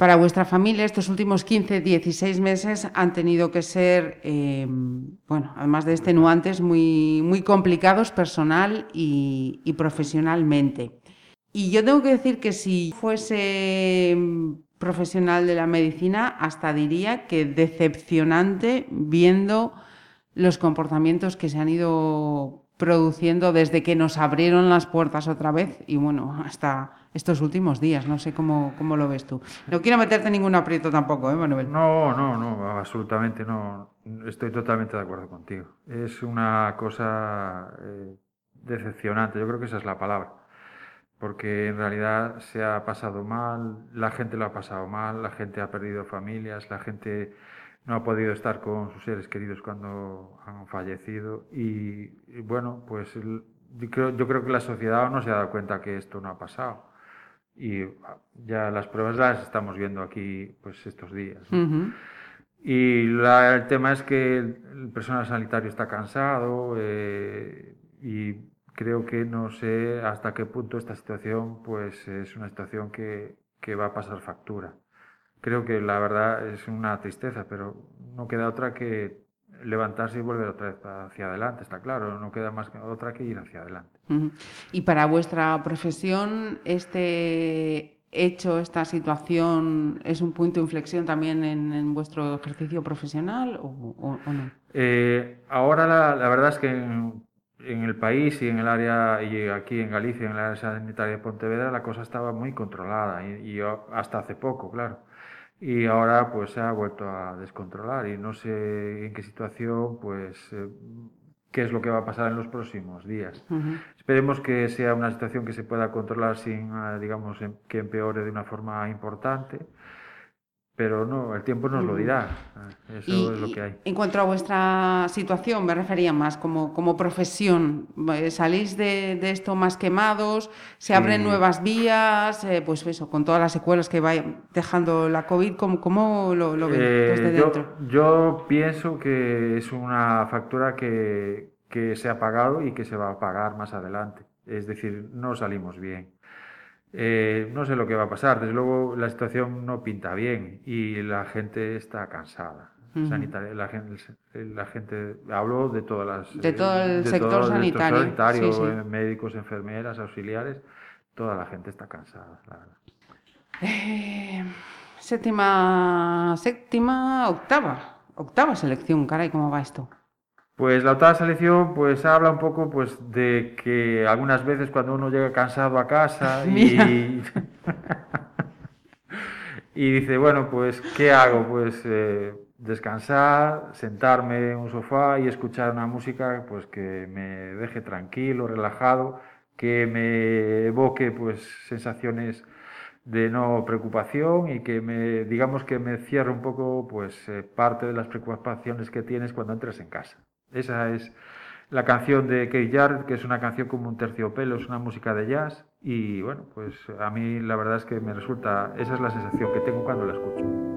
para vuestra familia estos últimos 15, 16 meses han tenido que ser, eh, bueno, además de extenuantes, muy, muy complicados personal y, y profesionalmente. Y yo tengo que decir que si fuese profesional de la medicina, hasta diría que decepcionante viendo los comportamientos que se han ido produciendo desde que nos abrieron las puertas otra vez y bueno, hasta estos últimos días. No sé cómo, cómo lo ves tú. No quiero meterte ningún aprieto tampoco, ¿eh, Manuel? No, no, no, absolutamente no. Estoy totalmente de acuerdo contigo. Es una cosa eh, decepcionante, yo creo que esa es la palabra. Porque en realidad se ha pasado mal, la gente lo ha pasado mal, la gente ha perdido familias, la gente no ha podido estar con sus seres queridos cuando han fallecido y, bueno, pues yo creo, yo creo que la sociedad no se ha dado cuenta que esto no ha pasado y ah, ya las pruebas las estamos viendo aquí pues estos días. Y la- el tema es que el, el personal sanitario está cansado eh, y creo que no sé hasta qué punto esta situación pues es una situación que, que va a pasar factura. Creo que la verdad es una tristeza, pero no queda otra que levantarse y volver otra vez hacia adelante, está claro, no queda más que otra que ir hacia adelante. Y para vuestra profesión, este hecho, esta situación, ¿es un punto de inflexión también en, en vuestro ejercicio profesional o, o- o no? Eh, ahora la, la verdad es que en, en el país y en el área, y aquí en Galicia, en el área sanitaria de Pontevedra, la cosa estaba muy controlada y, hasta hace poco, claro. Y ahora pues se ha vuelto a descontrolar. Y no sé en qué situación, pues eh, qué es lo que va a pasar en los próximos días. Esperemos que sea una situación que se pueda controlar sin, eh, digamos, que empeore de una forma importante, pero no, el tiempo nos lo dirá. eh, Eso Y- es lo que hay. En cuanto a vuestra situación, me refería más como, como profesión. Eh, ¿Salís de, de esto más quemados? ¿Se abren Sí. nuevas vías? Eh, pues eso, con todas las secuelas que va dejando la COVID, ¿cómo, cómo lo, lo ven Eh, desde yo, dentro? yo pienso que es una factura que, que se ha pagado y que se va a pagar más adelante. Es decir, no salimos bien. Eh, no sé lo que va a pasar. Desde luego, la situación no pinta bien y la gente está cansada. Sanitaria- la gente, la gente hablo de todas las De todo el de sector todo sanitario, sanitario, sí, sí. eh, médicos, enfermeras, auxiliares, toda la gente está cansada, la verdad. Eh, séptima, séptima, octava. Octava selección, caray, ¿cómo va esto? Pues la octava selección pues habla un poco pues de que algunas veces cuando uno llega cansado a casa y, y dice, bueno, pues ¿qué hago? Pues eh, descansar, sentarme en un sofá y escuchar una música pues que me deje tranquilo, relajado, que me evoque pues sensaciones de no preocupación y que me digamos que me cierre un poco pues eh, parte de las preocupaciones que tienes cuando entras en casa. Esa es la canción de Keith Jarrett, que es una canción como un terciopelo, es una música de jazz y bueno, pues a mí la verdad es que me resulta, esa es la sensación que tengo cuando la escucho.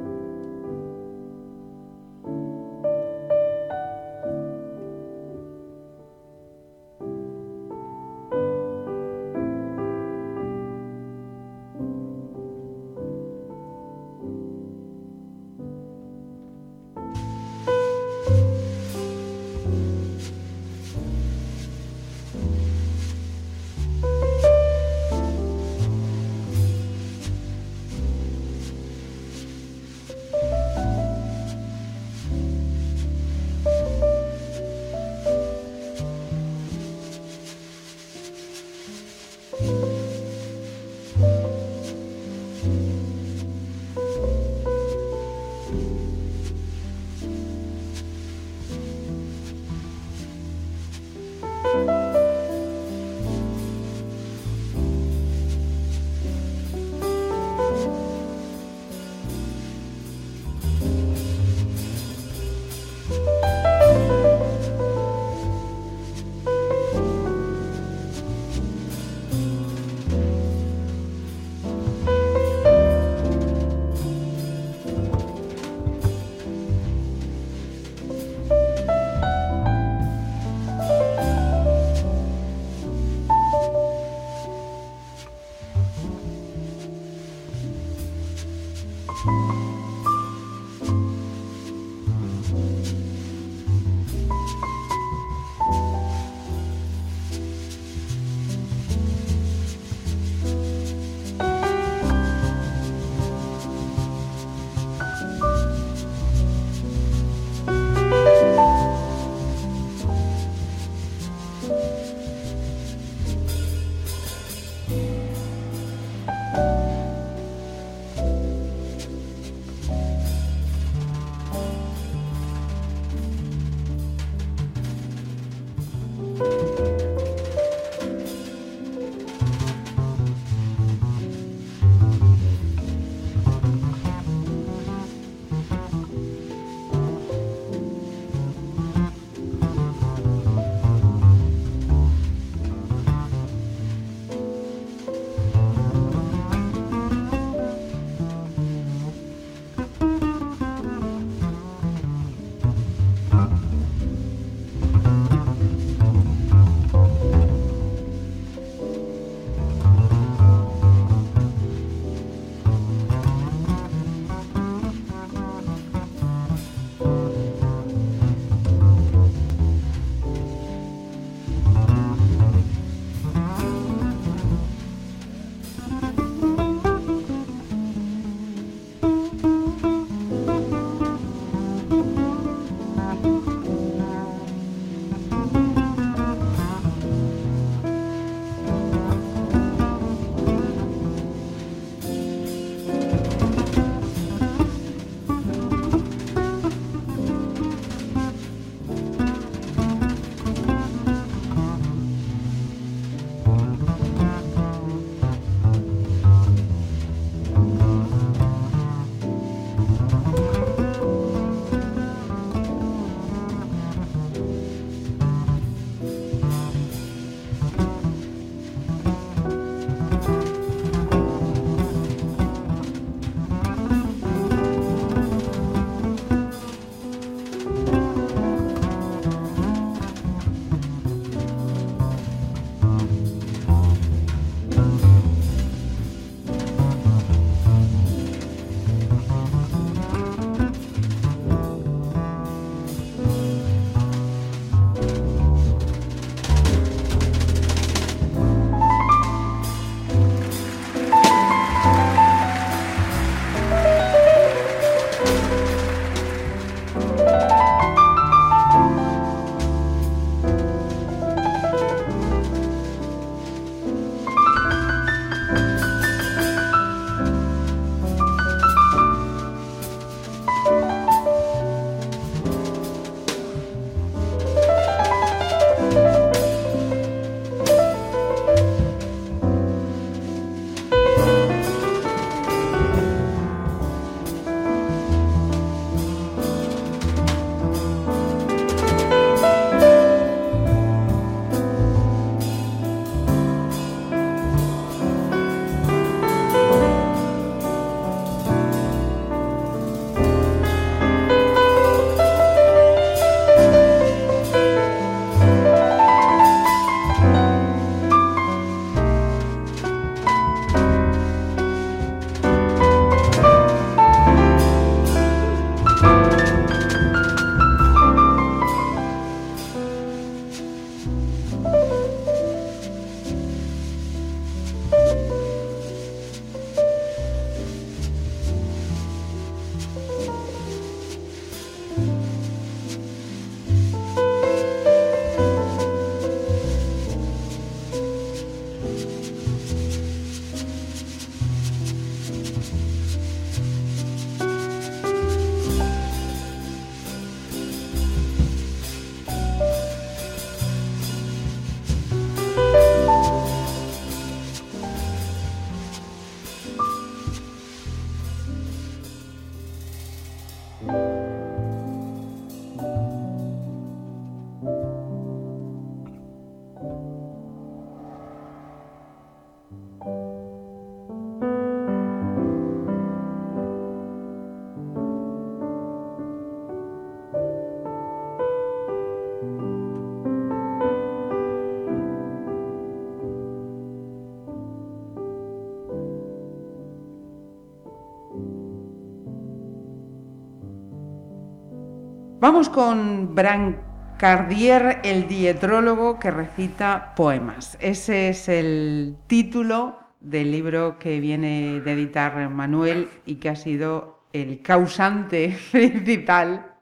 Vamos con Brancardier, el dietrólogo que recita poemas. Ese es el título del libro que viene de editar Manuel y que ha sido el causante principal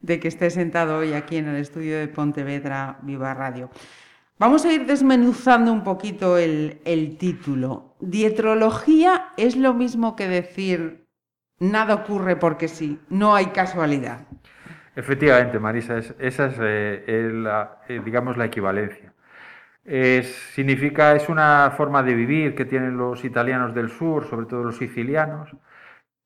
de que esté sentado hoy aquí en el estudio de Pontevedra Viva Radio. Vamos a ir desmenuzando un poquito el, el título. Dietrología es lo mismo que decir nada ocurre porque sí, no hay casualidad. Efectivamente, Marisa, es- esa es, eh, la, eh, digamos, la equivalencia. Significa, es una forma de vivir que tienen los italianos del sur, sobre todo los sicilianos,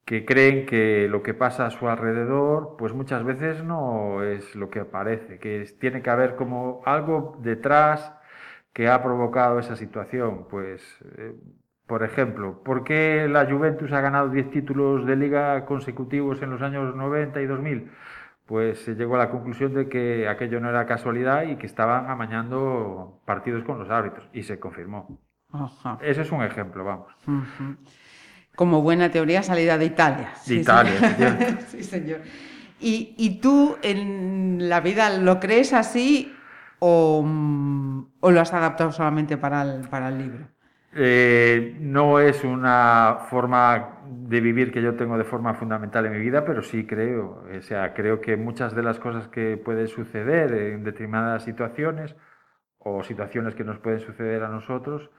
que creen que lo que pasa a su alrededor, pues muchas veces no es lo que parece, que tiene que haber como algo detrás que ha provocado esa situación. Pues, eh, por ejemplo, ¿por qué la Juventus ha ganado 10 títulos de liga consecutivos en los años 90 y 2000? Pues se llegó a la conclusión de que aquello no era casualidad y que estaban amañando partidos con los árbitros, y se confirmó. Ajá. Ese es un ejemplo, vamos. Como buena teoría salida de Italia. De Italia, señor. efectivamente. sí, señor. ¿Y, y tú en la vida lo crees así o, o lo has adaptado solamente para el, para el libro? Eh, no es una forma de vivir que yo tengo de forma fundamental en mi vida, pero sí creo, o sea, creo que muchas de las cosas que pueden suceder en determinadas situaciones o situaciones que nos pueden suceder a nosotros,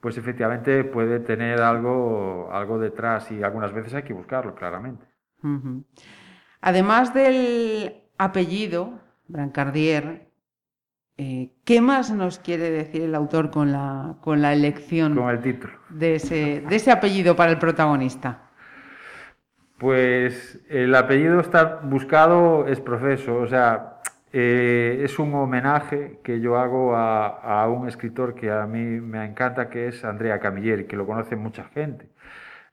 pues efectivamente puede tener algo, algo detrás y algunas veces hay que buscarlo, claramente. Además del apellido, Brancardier, eh, ¿qué más nos quiere decir el autor con la, con la elección Con el título. de, ese, de ese apellido para el protagonista? Pues el apellido está buscado es proceso, o sea, eh, es un homenaje que yo hago a, a un escritor que a mí me encanta, que es Andrea Camilleri, que lo conoce mucha gente.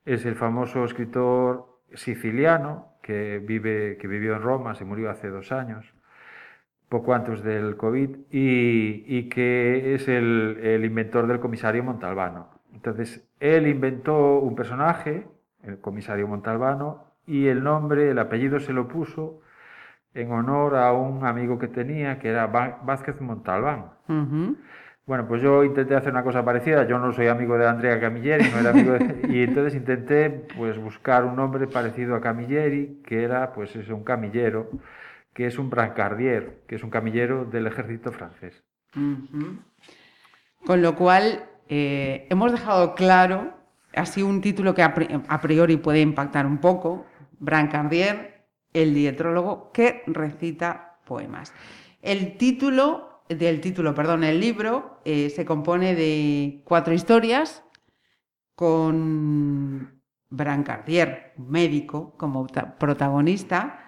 Es el famoso escritor siciliano que, vive, que vivió en Roma, se murió hace dos años, poco antes del COVID, y, y que es el, el inventor del comisario Montalbano. Entonces, él inventó un personaje, el comisario Montalbano, y el nombre, el apellido se lo puso en honor a un amigo que tenía, que era Vázquez Montalbán. Bueno, pues yo intenté hacer una cosa parecida. Yo no soy amigo de Andrea Camilleri, no era amigo de- y entonces intenté pues buscar un nombre parecido a Camilleri, que era pues es un camillero, que es un brancardier, que es un camillero del ejército francés. Con lo cual, eh, hemos dejado claro, así un título que a pri- a priori puede impactar un poco, Brancardier, el dietrólogo que recita poemas. El título, del título, perdón, el libro eh, se compone de cuatro historias con Brancardier, médico, como ta- protagonista,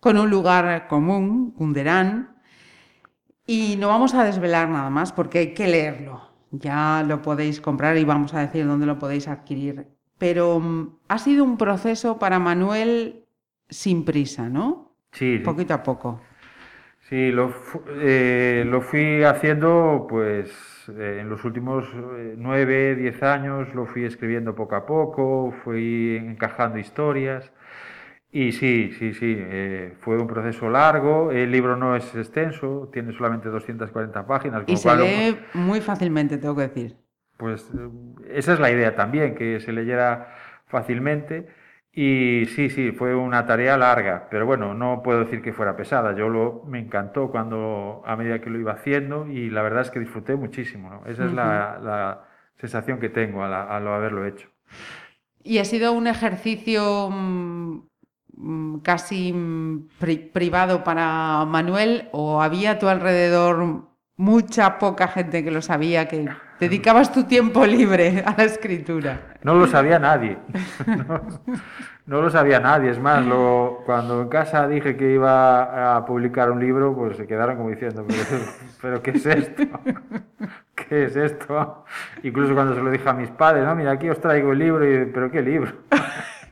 con un lugar común, Cunderán, y no vamos a desvelar nada más porque hay que leerlo. Ya lo podéis comprar y vamos a decir dónde lo podéis adquirir. Pero mm, ha sido un proceso para Manuel sin prisa, ¿no? Sí. Poquito a poco. Sí, lo, eh, lo fui haciendo pues eh, en los últimos eh, nueve, diez años, lo fui escribiendo poco a poco, fui encajando historias y sí, sí, sí, eh, fue un proceso largo, el libro no es extenso, tiene solamente 240 páginas, Y se lee muy fácilmente, tengo que decir. pues eh, esa es la idea también, que se leyera fácilmente. Y sí, sí, fue una tarea larga, pero bueno, no puedo decir que fuera pesada. Yo lo, me encantó cuando a medida que lo iba haciendo y la verdad es que disfruté muchísimo, ¿no? Esa es la, la sensación que tengo al, al haberlo hecho. Y ha sido un ejercicio mm, casi mm, pri- privado para Manuel o había a tu alrededor mucha poca gente que lo sabía, que dedicabas tu tiempo libre a la escritura. No lo sabía nadie. No, lo sabía nadie. Es más, cuando en casa dije que iba a publicar un libro, pues se quedaron como diciendo, pero, ¿qué es esto? ¿Qué es esto? Incluso cuando se lo dije a mis padres, no, mira, aquí os traigo el libro, pero ¿qué libro?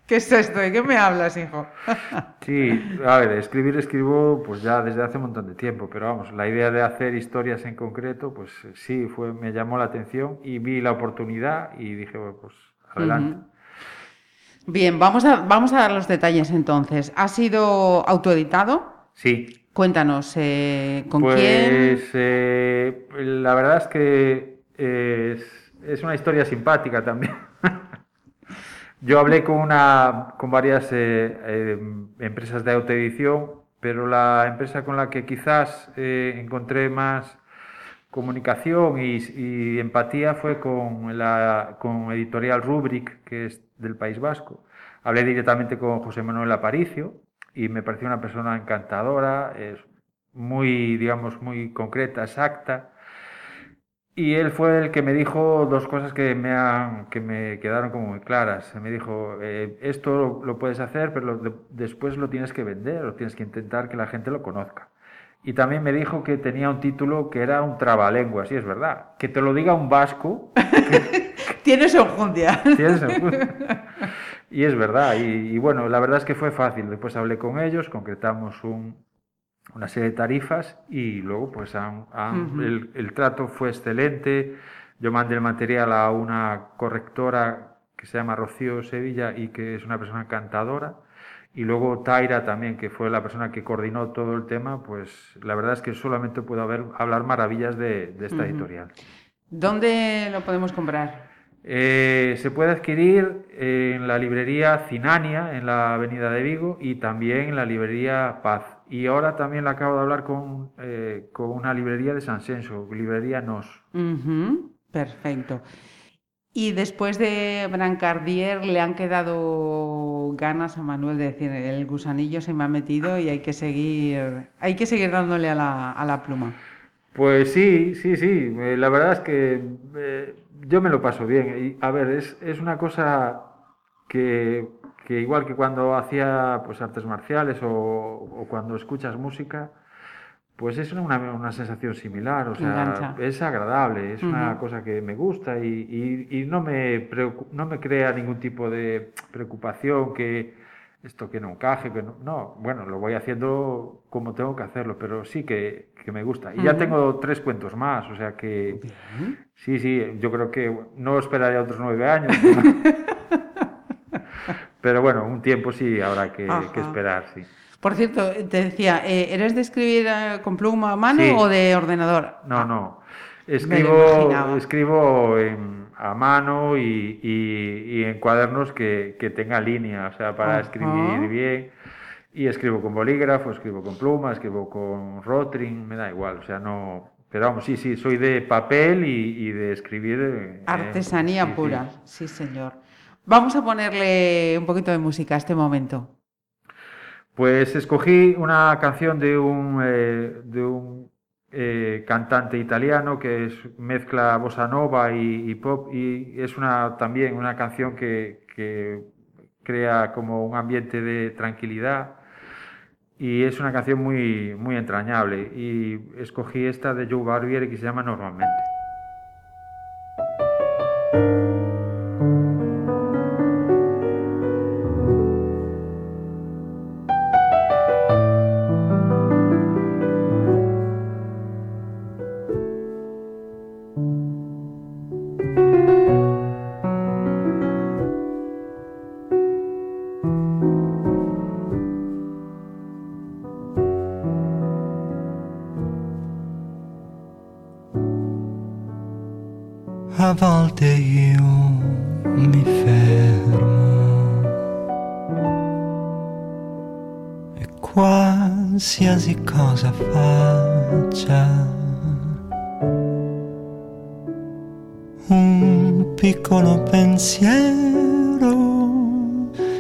¿Qué es esto? ¿De qué me hablas, hijo? Sí, a ver, escribir escribo pues ya desde hace un montón de tiempo, pero vamos, la idea de hacer historias en concreto, pues sí, fue, me llamó la atención y vi la oportunidad y dije, bueno, pues adelante. Bien, vamos a, vamos a dar los detalles entonces. ¿Ha sido autoeditado? Sí, Cuéntanos, eh, ¿con pues quién? eh, la verdad es que eh, es, es una historia simpática también. Yo hablé con, una, con varias eh, eh, empresas de autoedición, pero la empresa con la que quizás eh, encontré más comunicación y, y empatía fue con la con Editorial Rubric, que es del País Vasco. Hablé directamente con José Manuel Aparicio y me pareció una persona encantadora, es muy, digamos, muy concreta, exacta. Y él fue el que me dijo dos cosas que me, que me quedaron como muy claras. Me dijo, eh, esto lo, lo puedes hacer, pero lo después lo tienes que vender, lo tienes que intentar que la gente lo conozca. Y también me dijo que tenía un título que era un trabalenguas, y es verdad. Que te lo diga un vasco, Tienes enjundia. tienes Y es verdad, y, y bueno, la verdad es que fue fácil. Después hablé con ellos, concretamos un, una serie de tarifas y luego pues han- han- Ujú. el, el trato fue excelente. Yo mandé el material a una correctora que se llama Rocío Sevilla y que es una persona encantadora. Y luego Taira también, que fue la persona que coordinó todo el tema, pues la verdad es que solamente puedo haber, hablar maravillas de, de esta editorial. ¿Dónde lo podemos comprar? Eh, se puede adquirir en la librería Cinania, en la avenida de Vigo, y también en la librería Paz. Y ahora también le acabo de hablar con, eh, con una librería de San Senso, librería Nos. Perfecto. Y después de Brancardier le han quedado ganas a Manuel de decir, el gusanillo se me ha metido y hay que seguir, hay que seguir dándole a la, a la pluma. Pues sí, sí, sí. eh, la verdad es que eh, yo me lo paso bien. Y, a ver, es, es una cosa que, que igual que cuando hacía pues, artes marciales o, o cuando escuchas música, pues es una, una sensación similar. O sea, Engancha. es agradable, es una Ujú. cosa que me gusta y, y- y no, me no me crea ningún tipo de preocupación que esto que no encaje, que no, no, bueno, lo voy haciendo como tengo que hacerlo, pero sí que, que me gusta. Y ya tengo tres cuentos más, o sea que sí, sí, yo creo que no esperaré otros nueve años. ¿no? pero bueno, un tiempo sí habrá que, esperar, sí. Por cierto, te decía, eh, ¿eres de escribir eh, con pluma a mano Sí. o de ordenador? No, no. me lo Escribo, escribo en- a mano y, y- y en cuadernos que, que tenga línea, o sea, para escribir bien. Y escribo con bolígrafo, escribo con pluma, escribo con rotring, me da igual, o sea, no... Pero vamos, sí, sí, soy de papel y, y de escribir... eh, Artesanía sí. pura, sí señor. Vamos a ponerle un poquito de música a este momento. Pues escogí una canción de un, eh, de un eh, cantante italiano que es, mezcla bossa nova y, pop y es una, también una canción que, que crea como un ambiente de tranquilidad y es una canción muy, muy entrañable y escogí esta de Joe Barbieri que se llama Normalmente. Qualsiasi cosa faccia, un piccolo pensiero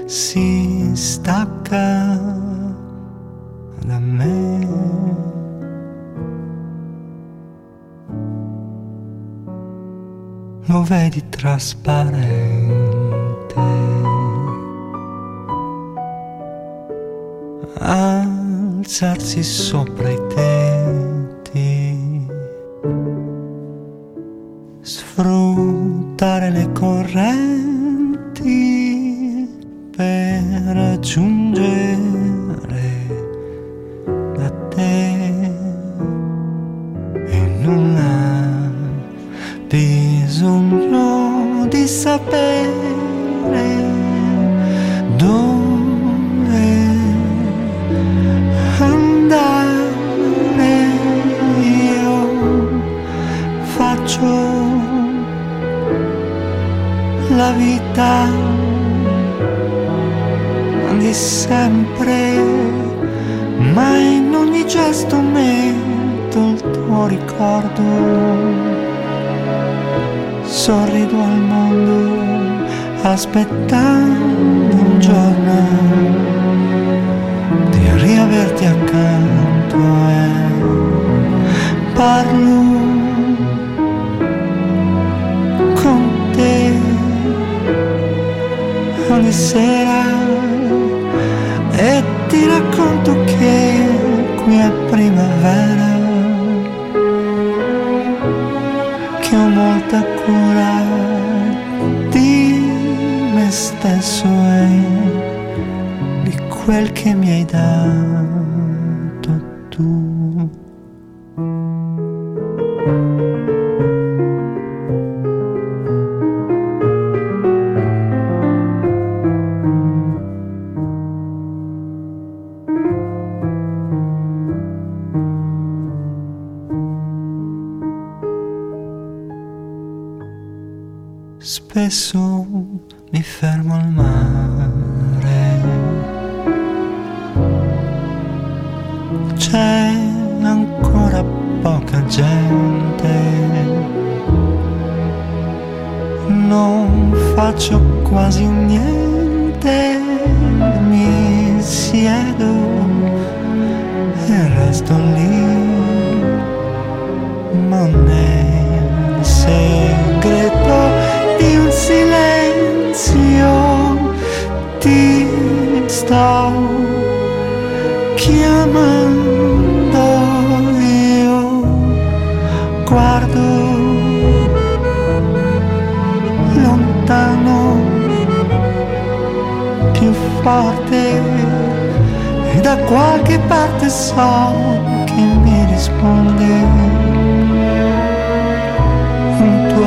si stacca da me. lo vedi trasparente. se sopra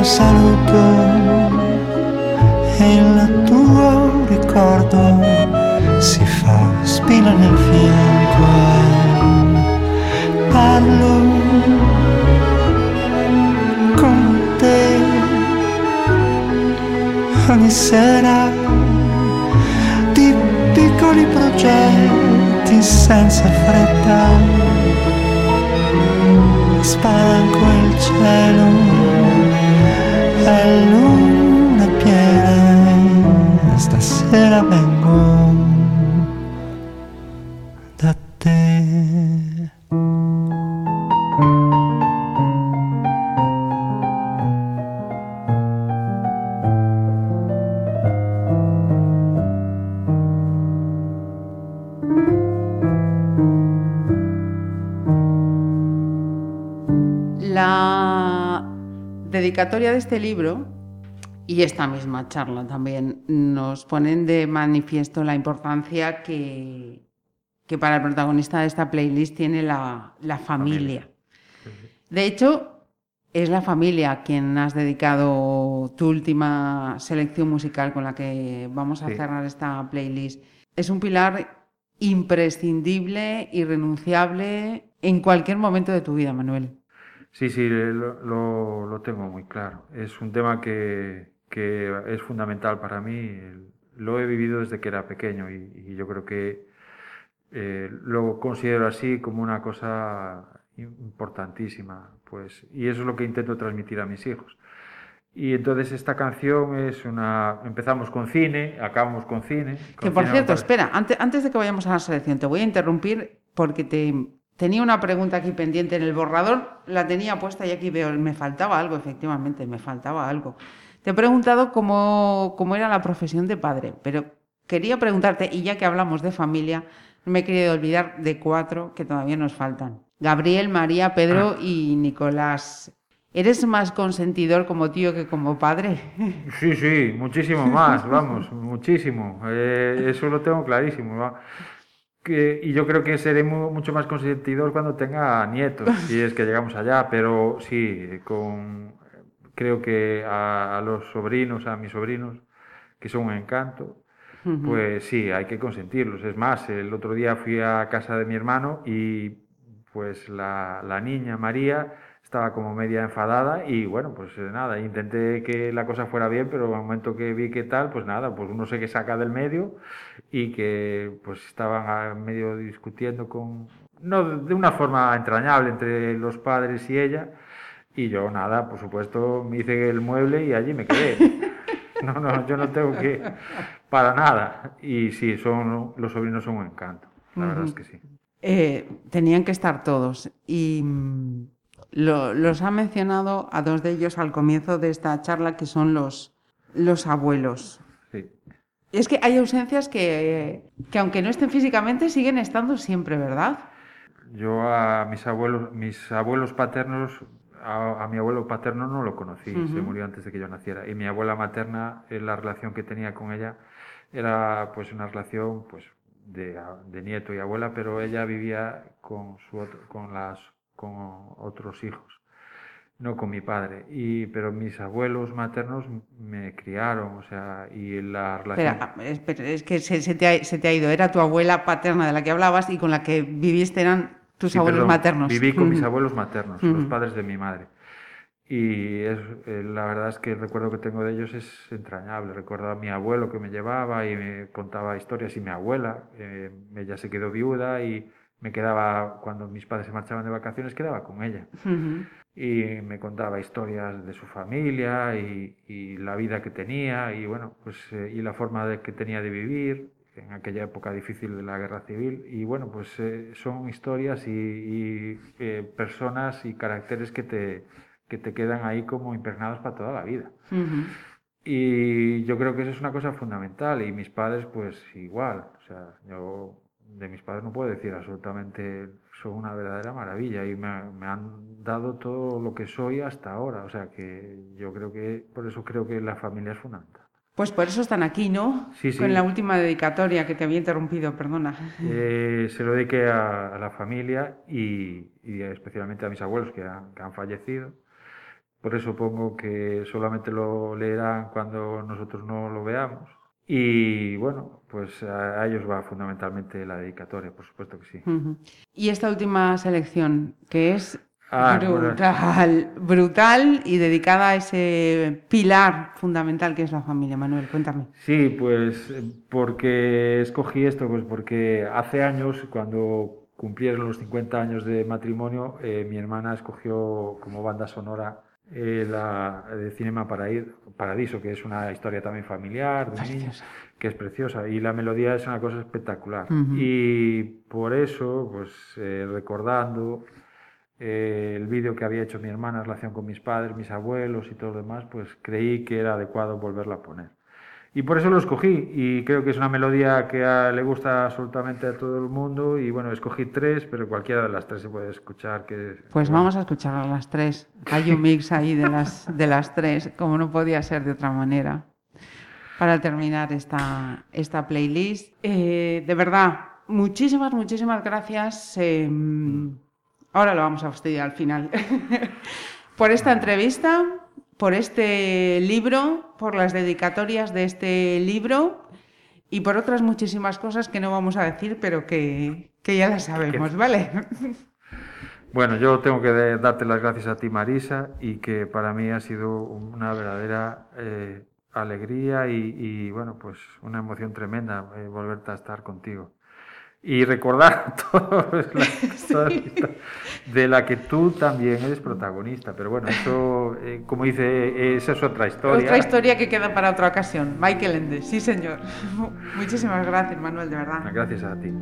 saluto e il tuo ricordo si fa spina nel fianco parlo con te. Ogni sera di piccoli progetti senza fretta spalanco il cielo è luna piena stasera vengo dedicatoria de este libro y esta misma charla también nos ponen de manifiesto la importancia que, que para el protagonista de esta playlist tiene la, la familia. De hecho, es la familia a quien has dedicado tu última selección musical con la que vamos a Sí. cerrar esta playlist. Es un pilar imprescindible, irrenunciable en cualquier momento de tu vida, Manuel. Sí, sí, lo, lo- lo tengo muy claro. Es un tema que, que es fundamental para mí. Lo he vivido desde que era pequeño y, y yo creo que eh, lo considero así como una cosa importantísima. Pues, y eso es lo que intento transmitir a mis hijos. Y entonces esta canción es una... Empezamos con cine, acabamos con cine. Que por cine cierto, espera, antes, antes de que vayamos a la selección, te voy a interrumpir porque te tenía una pregunta aquí pendiente en el borrador, la tenía puesta y aquí veo, me faltaba algo, efectivamente, me faltaba algo. Te he preguntado cómo, cómo era la profesión de padre, pero quería preguntarte, y ya que hablamos de familia, no me he querido olvidar de cuatro que todavía nos faltan. Gabriel, María, Pedro y Nicolás. ¿Eres más consentidor como tío que como padre? Sí, sí, muchísimo más, vamos, muchísimo. Eh, eso lo tengo clarísimo. ¿va? Que- y yo creo que seré mu- mucho más consentidor cuando tenga nietos, si es que llegamos allá, pero sí, con, creo que a, a los sobrinos, a mis sobrinos, que son un encanto, pues sí, hay que consentirlos. Es más, el otro día fui a casa de mi hermano y pues la, la niña María estaba como media enfadada y bueno, pues eh, nada, intenté que la cosa fuera bien, pero al momento que vi que tal, pues nada, pues uno se que saca del medio y que pues estaban a medio discutiendo con, no de una forma entrañable entre los padres y ella, y yo nada, por supuesto, me hice el mueble y allí me quedé. No, no, yo no tengo que, para nada. Y sí, son, los sobrinos son un encanto, la verdad es que sí. Eh, tenían que estar todos. Y mm, lo- los ha mencionado a dos de ellos al comienzo de esta charla, que son los, los abuelos. Sí. Es que hay ausencias que, que, aunque no estén físicamente, siguen estando siempre, ¿verdad? Yo a mis abuelos, mis abuelos paternos, a, a mi abuelo paterno no lo conocí, se murió antes de que yo naciera. Y mi abuela materna, la relación que tenía con ella era pues una relación pues de, de nieto y abuela, pero ella vivía con su otro- con las con otros hijos, no con mi padre. Y pero mis abuelos maternos me criaron, o sea, y la relación Espera, ah, espera, es que se, se te ha, se te ha ido. Era tu abuela paterna de la que hablabas y con la que viviste eran tus Sí, abuelos perdón, maternos. Viví con mis abuelos maternos, los padres de mi madre. Y es, eh, la verdad es que el recuerdo que tengo de ellos es entrañable. Recuerdo a mi abuelo que me llevaba y me contaba historias y mi abuela, eh, ella se quedó viuda y me quedaba, cuando mis padres se marchaban de vacaciones, quedaba con ella. Y me contaba historias de su familia y, y la vida que tenía y bueno, pues eh, y la forma de, que tenía de vivir en aquella época difícil de la guerra civil. Y bueno, pues eh, son historias y, y, eh, personas y caracteres que te, que te quedan ahí como impregnados para toda la vida. Y yo creo que eso es una cosa fundamental. Y mis padres, pues igual. O sea, yo de mis padres no puedo decir absolutamente, son una verdadera maravilla y me, me han dado todo lo que soy hasta ahora. O sea, que yo creo que, por eso creo que la familia es fundamental. Pues por eso están aquí, ¿no? Sí, sí. Con la última dedicatoria que te había interrumpido, perdona. Eh, se lo dediqué a, a la familia y, y especialmente a mis abuelos que han, que han fallecido. Por eso pongo que solamente lo leerán cuando nosotros no lo veamos. Y bueno, pues a, ellos va fundamentalmente la dedicatoria, por supuesto que sí. Y esta última selección, que es Ah, bueno. brutal, brutal y dedicada a ese pilar fundamental que es la familia. Manuel, cuéntame. Sí, pues eh, porque escogí esto, pues porque hace años, cuando cumplieron los 50 años de matrimonio, eh, mi hermana escogió como banda sonora eh, la de Cinema Paraí- Paradiso, que es una historia también familiar, de niños, que es preciosa, y la melodía es una cosa espectacular. Ujú. Y por eso, pues eh, recordando eh, el vídeo que había hecho mi hermana en relación con mis padres, mis abuelos y todo lo demás, pues creí que era adecuado volverla a poner. Y por eso lo escogí y creo que es una melodía que a- le gusta absolutamente a todo el mundo y bueno, escogí tres, pero cualquiera de las tres se puede escuchar. Que, Pues bueno, vamos a escuchar a las tres. Hay un mix ahí de las, de las tres, como no podía ser de otra manera, para terminar esta, esta playlist. Eh, de verdad, muchísimas, muchísimas gracias. eh, ahora lo vamos a fastidiar al final. por esta entrevista, por este libro, por las dedicatorias de este libro y por otras muchísimas cosas que no vamos a decir, pero que, que ya las sabemos, ¿vale? Bueno, yo tengo que darte las gracias a ti, Marisa, y que para mí ha sido una verdadera eh, alegría y, y, bueno, pues una emoción tremenda eh, volverte a estar contigo. Y recordar todo la historia de la que tú también eres protagonista. Pero bueno, eso, eh, como dice, esa es otra historia. Otra historia que queda para otra ocasión. Michael Ende, sí señor. Muchísimas gracias, Manuel, de verdad. Gracias a ti.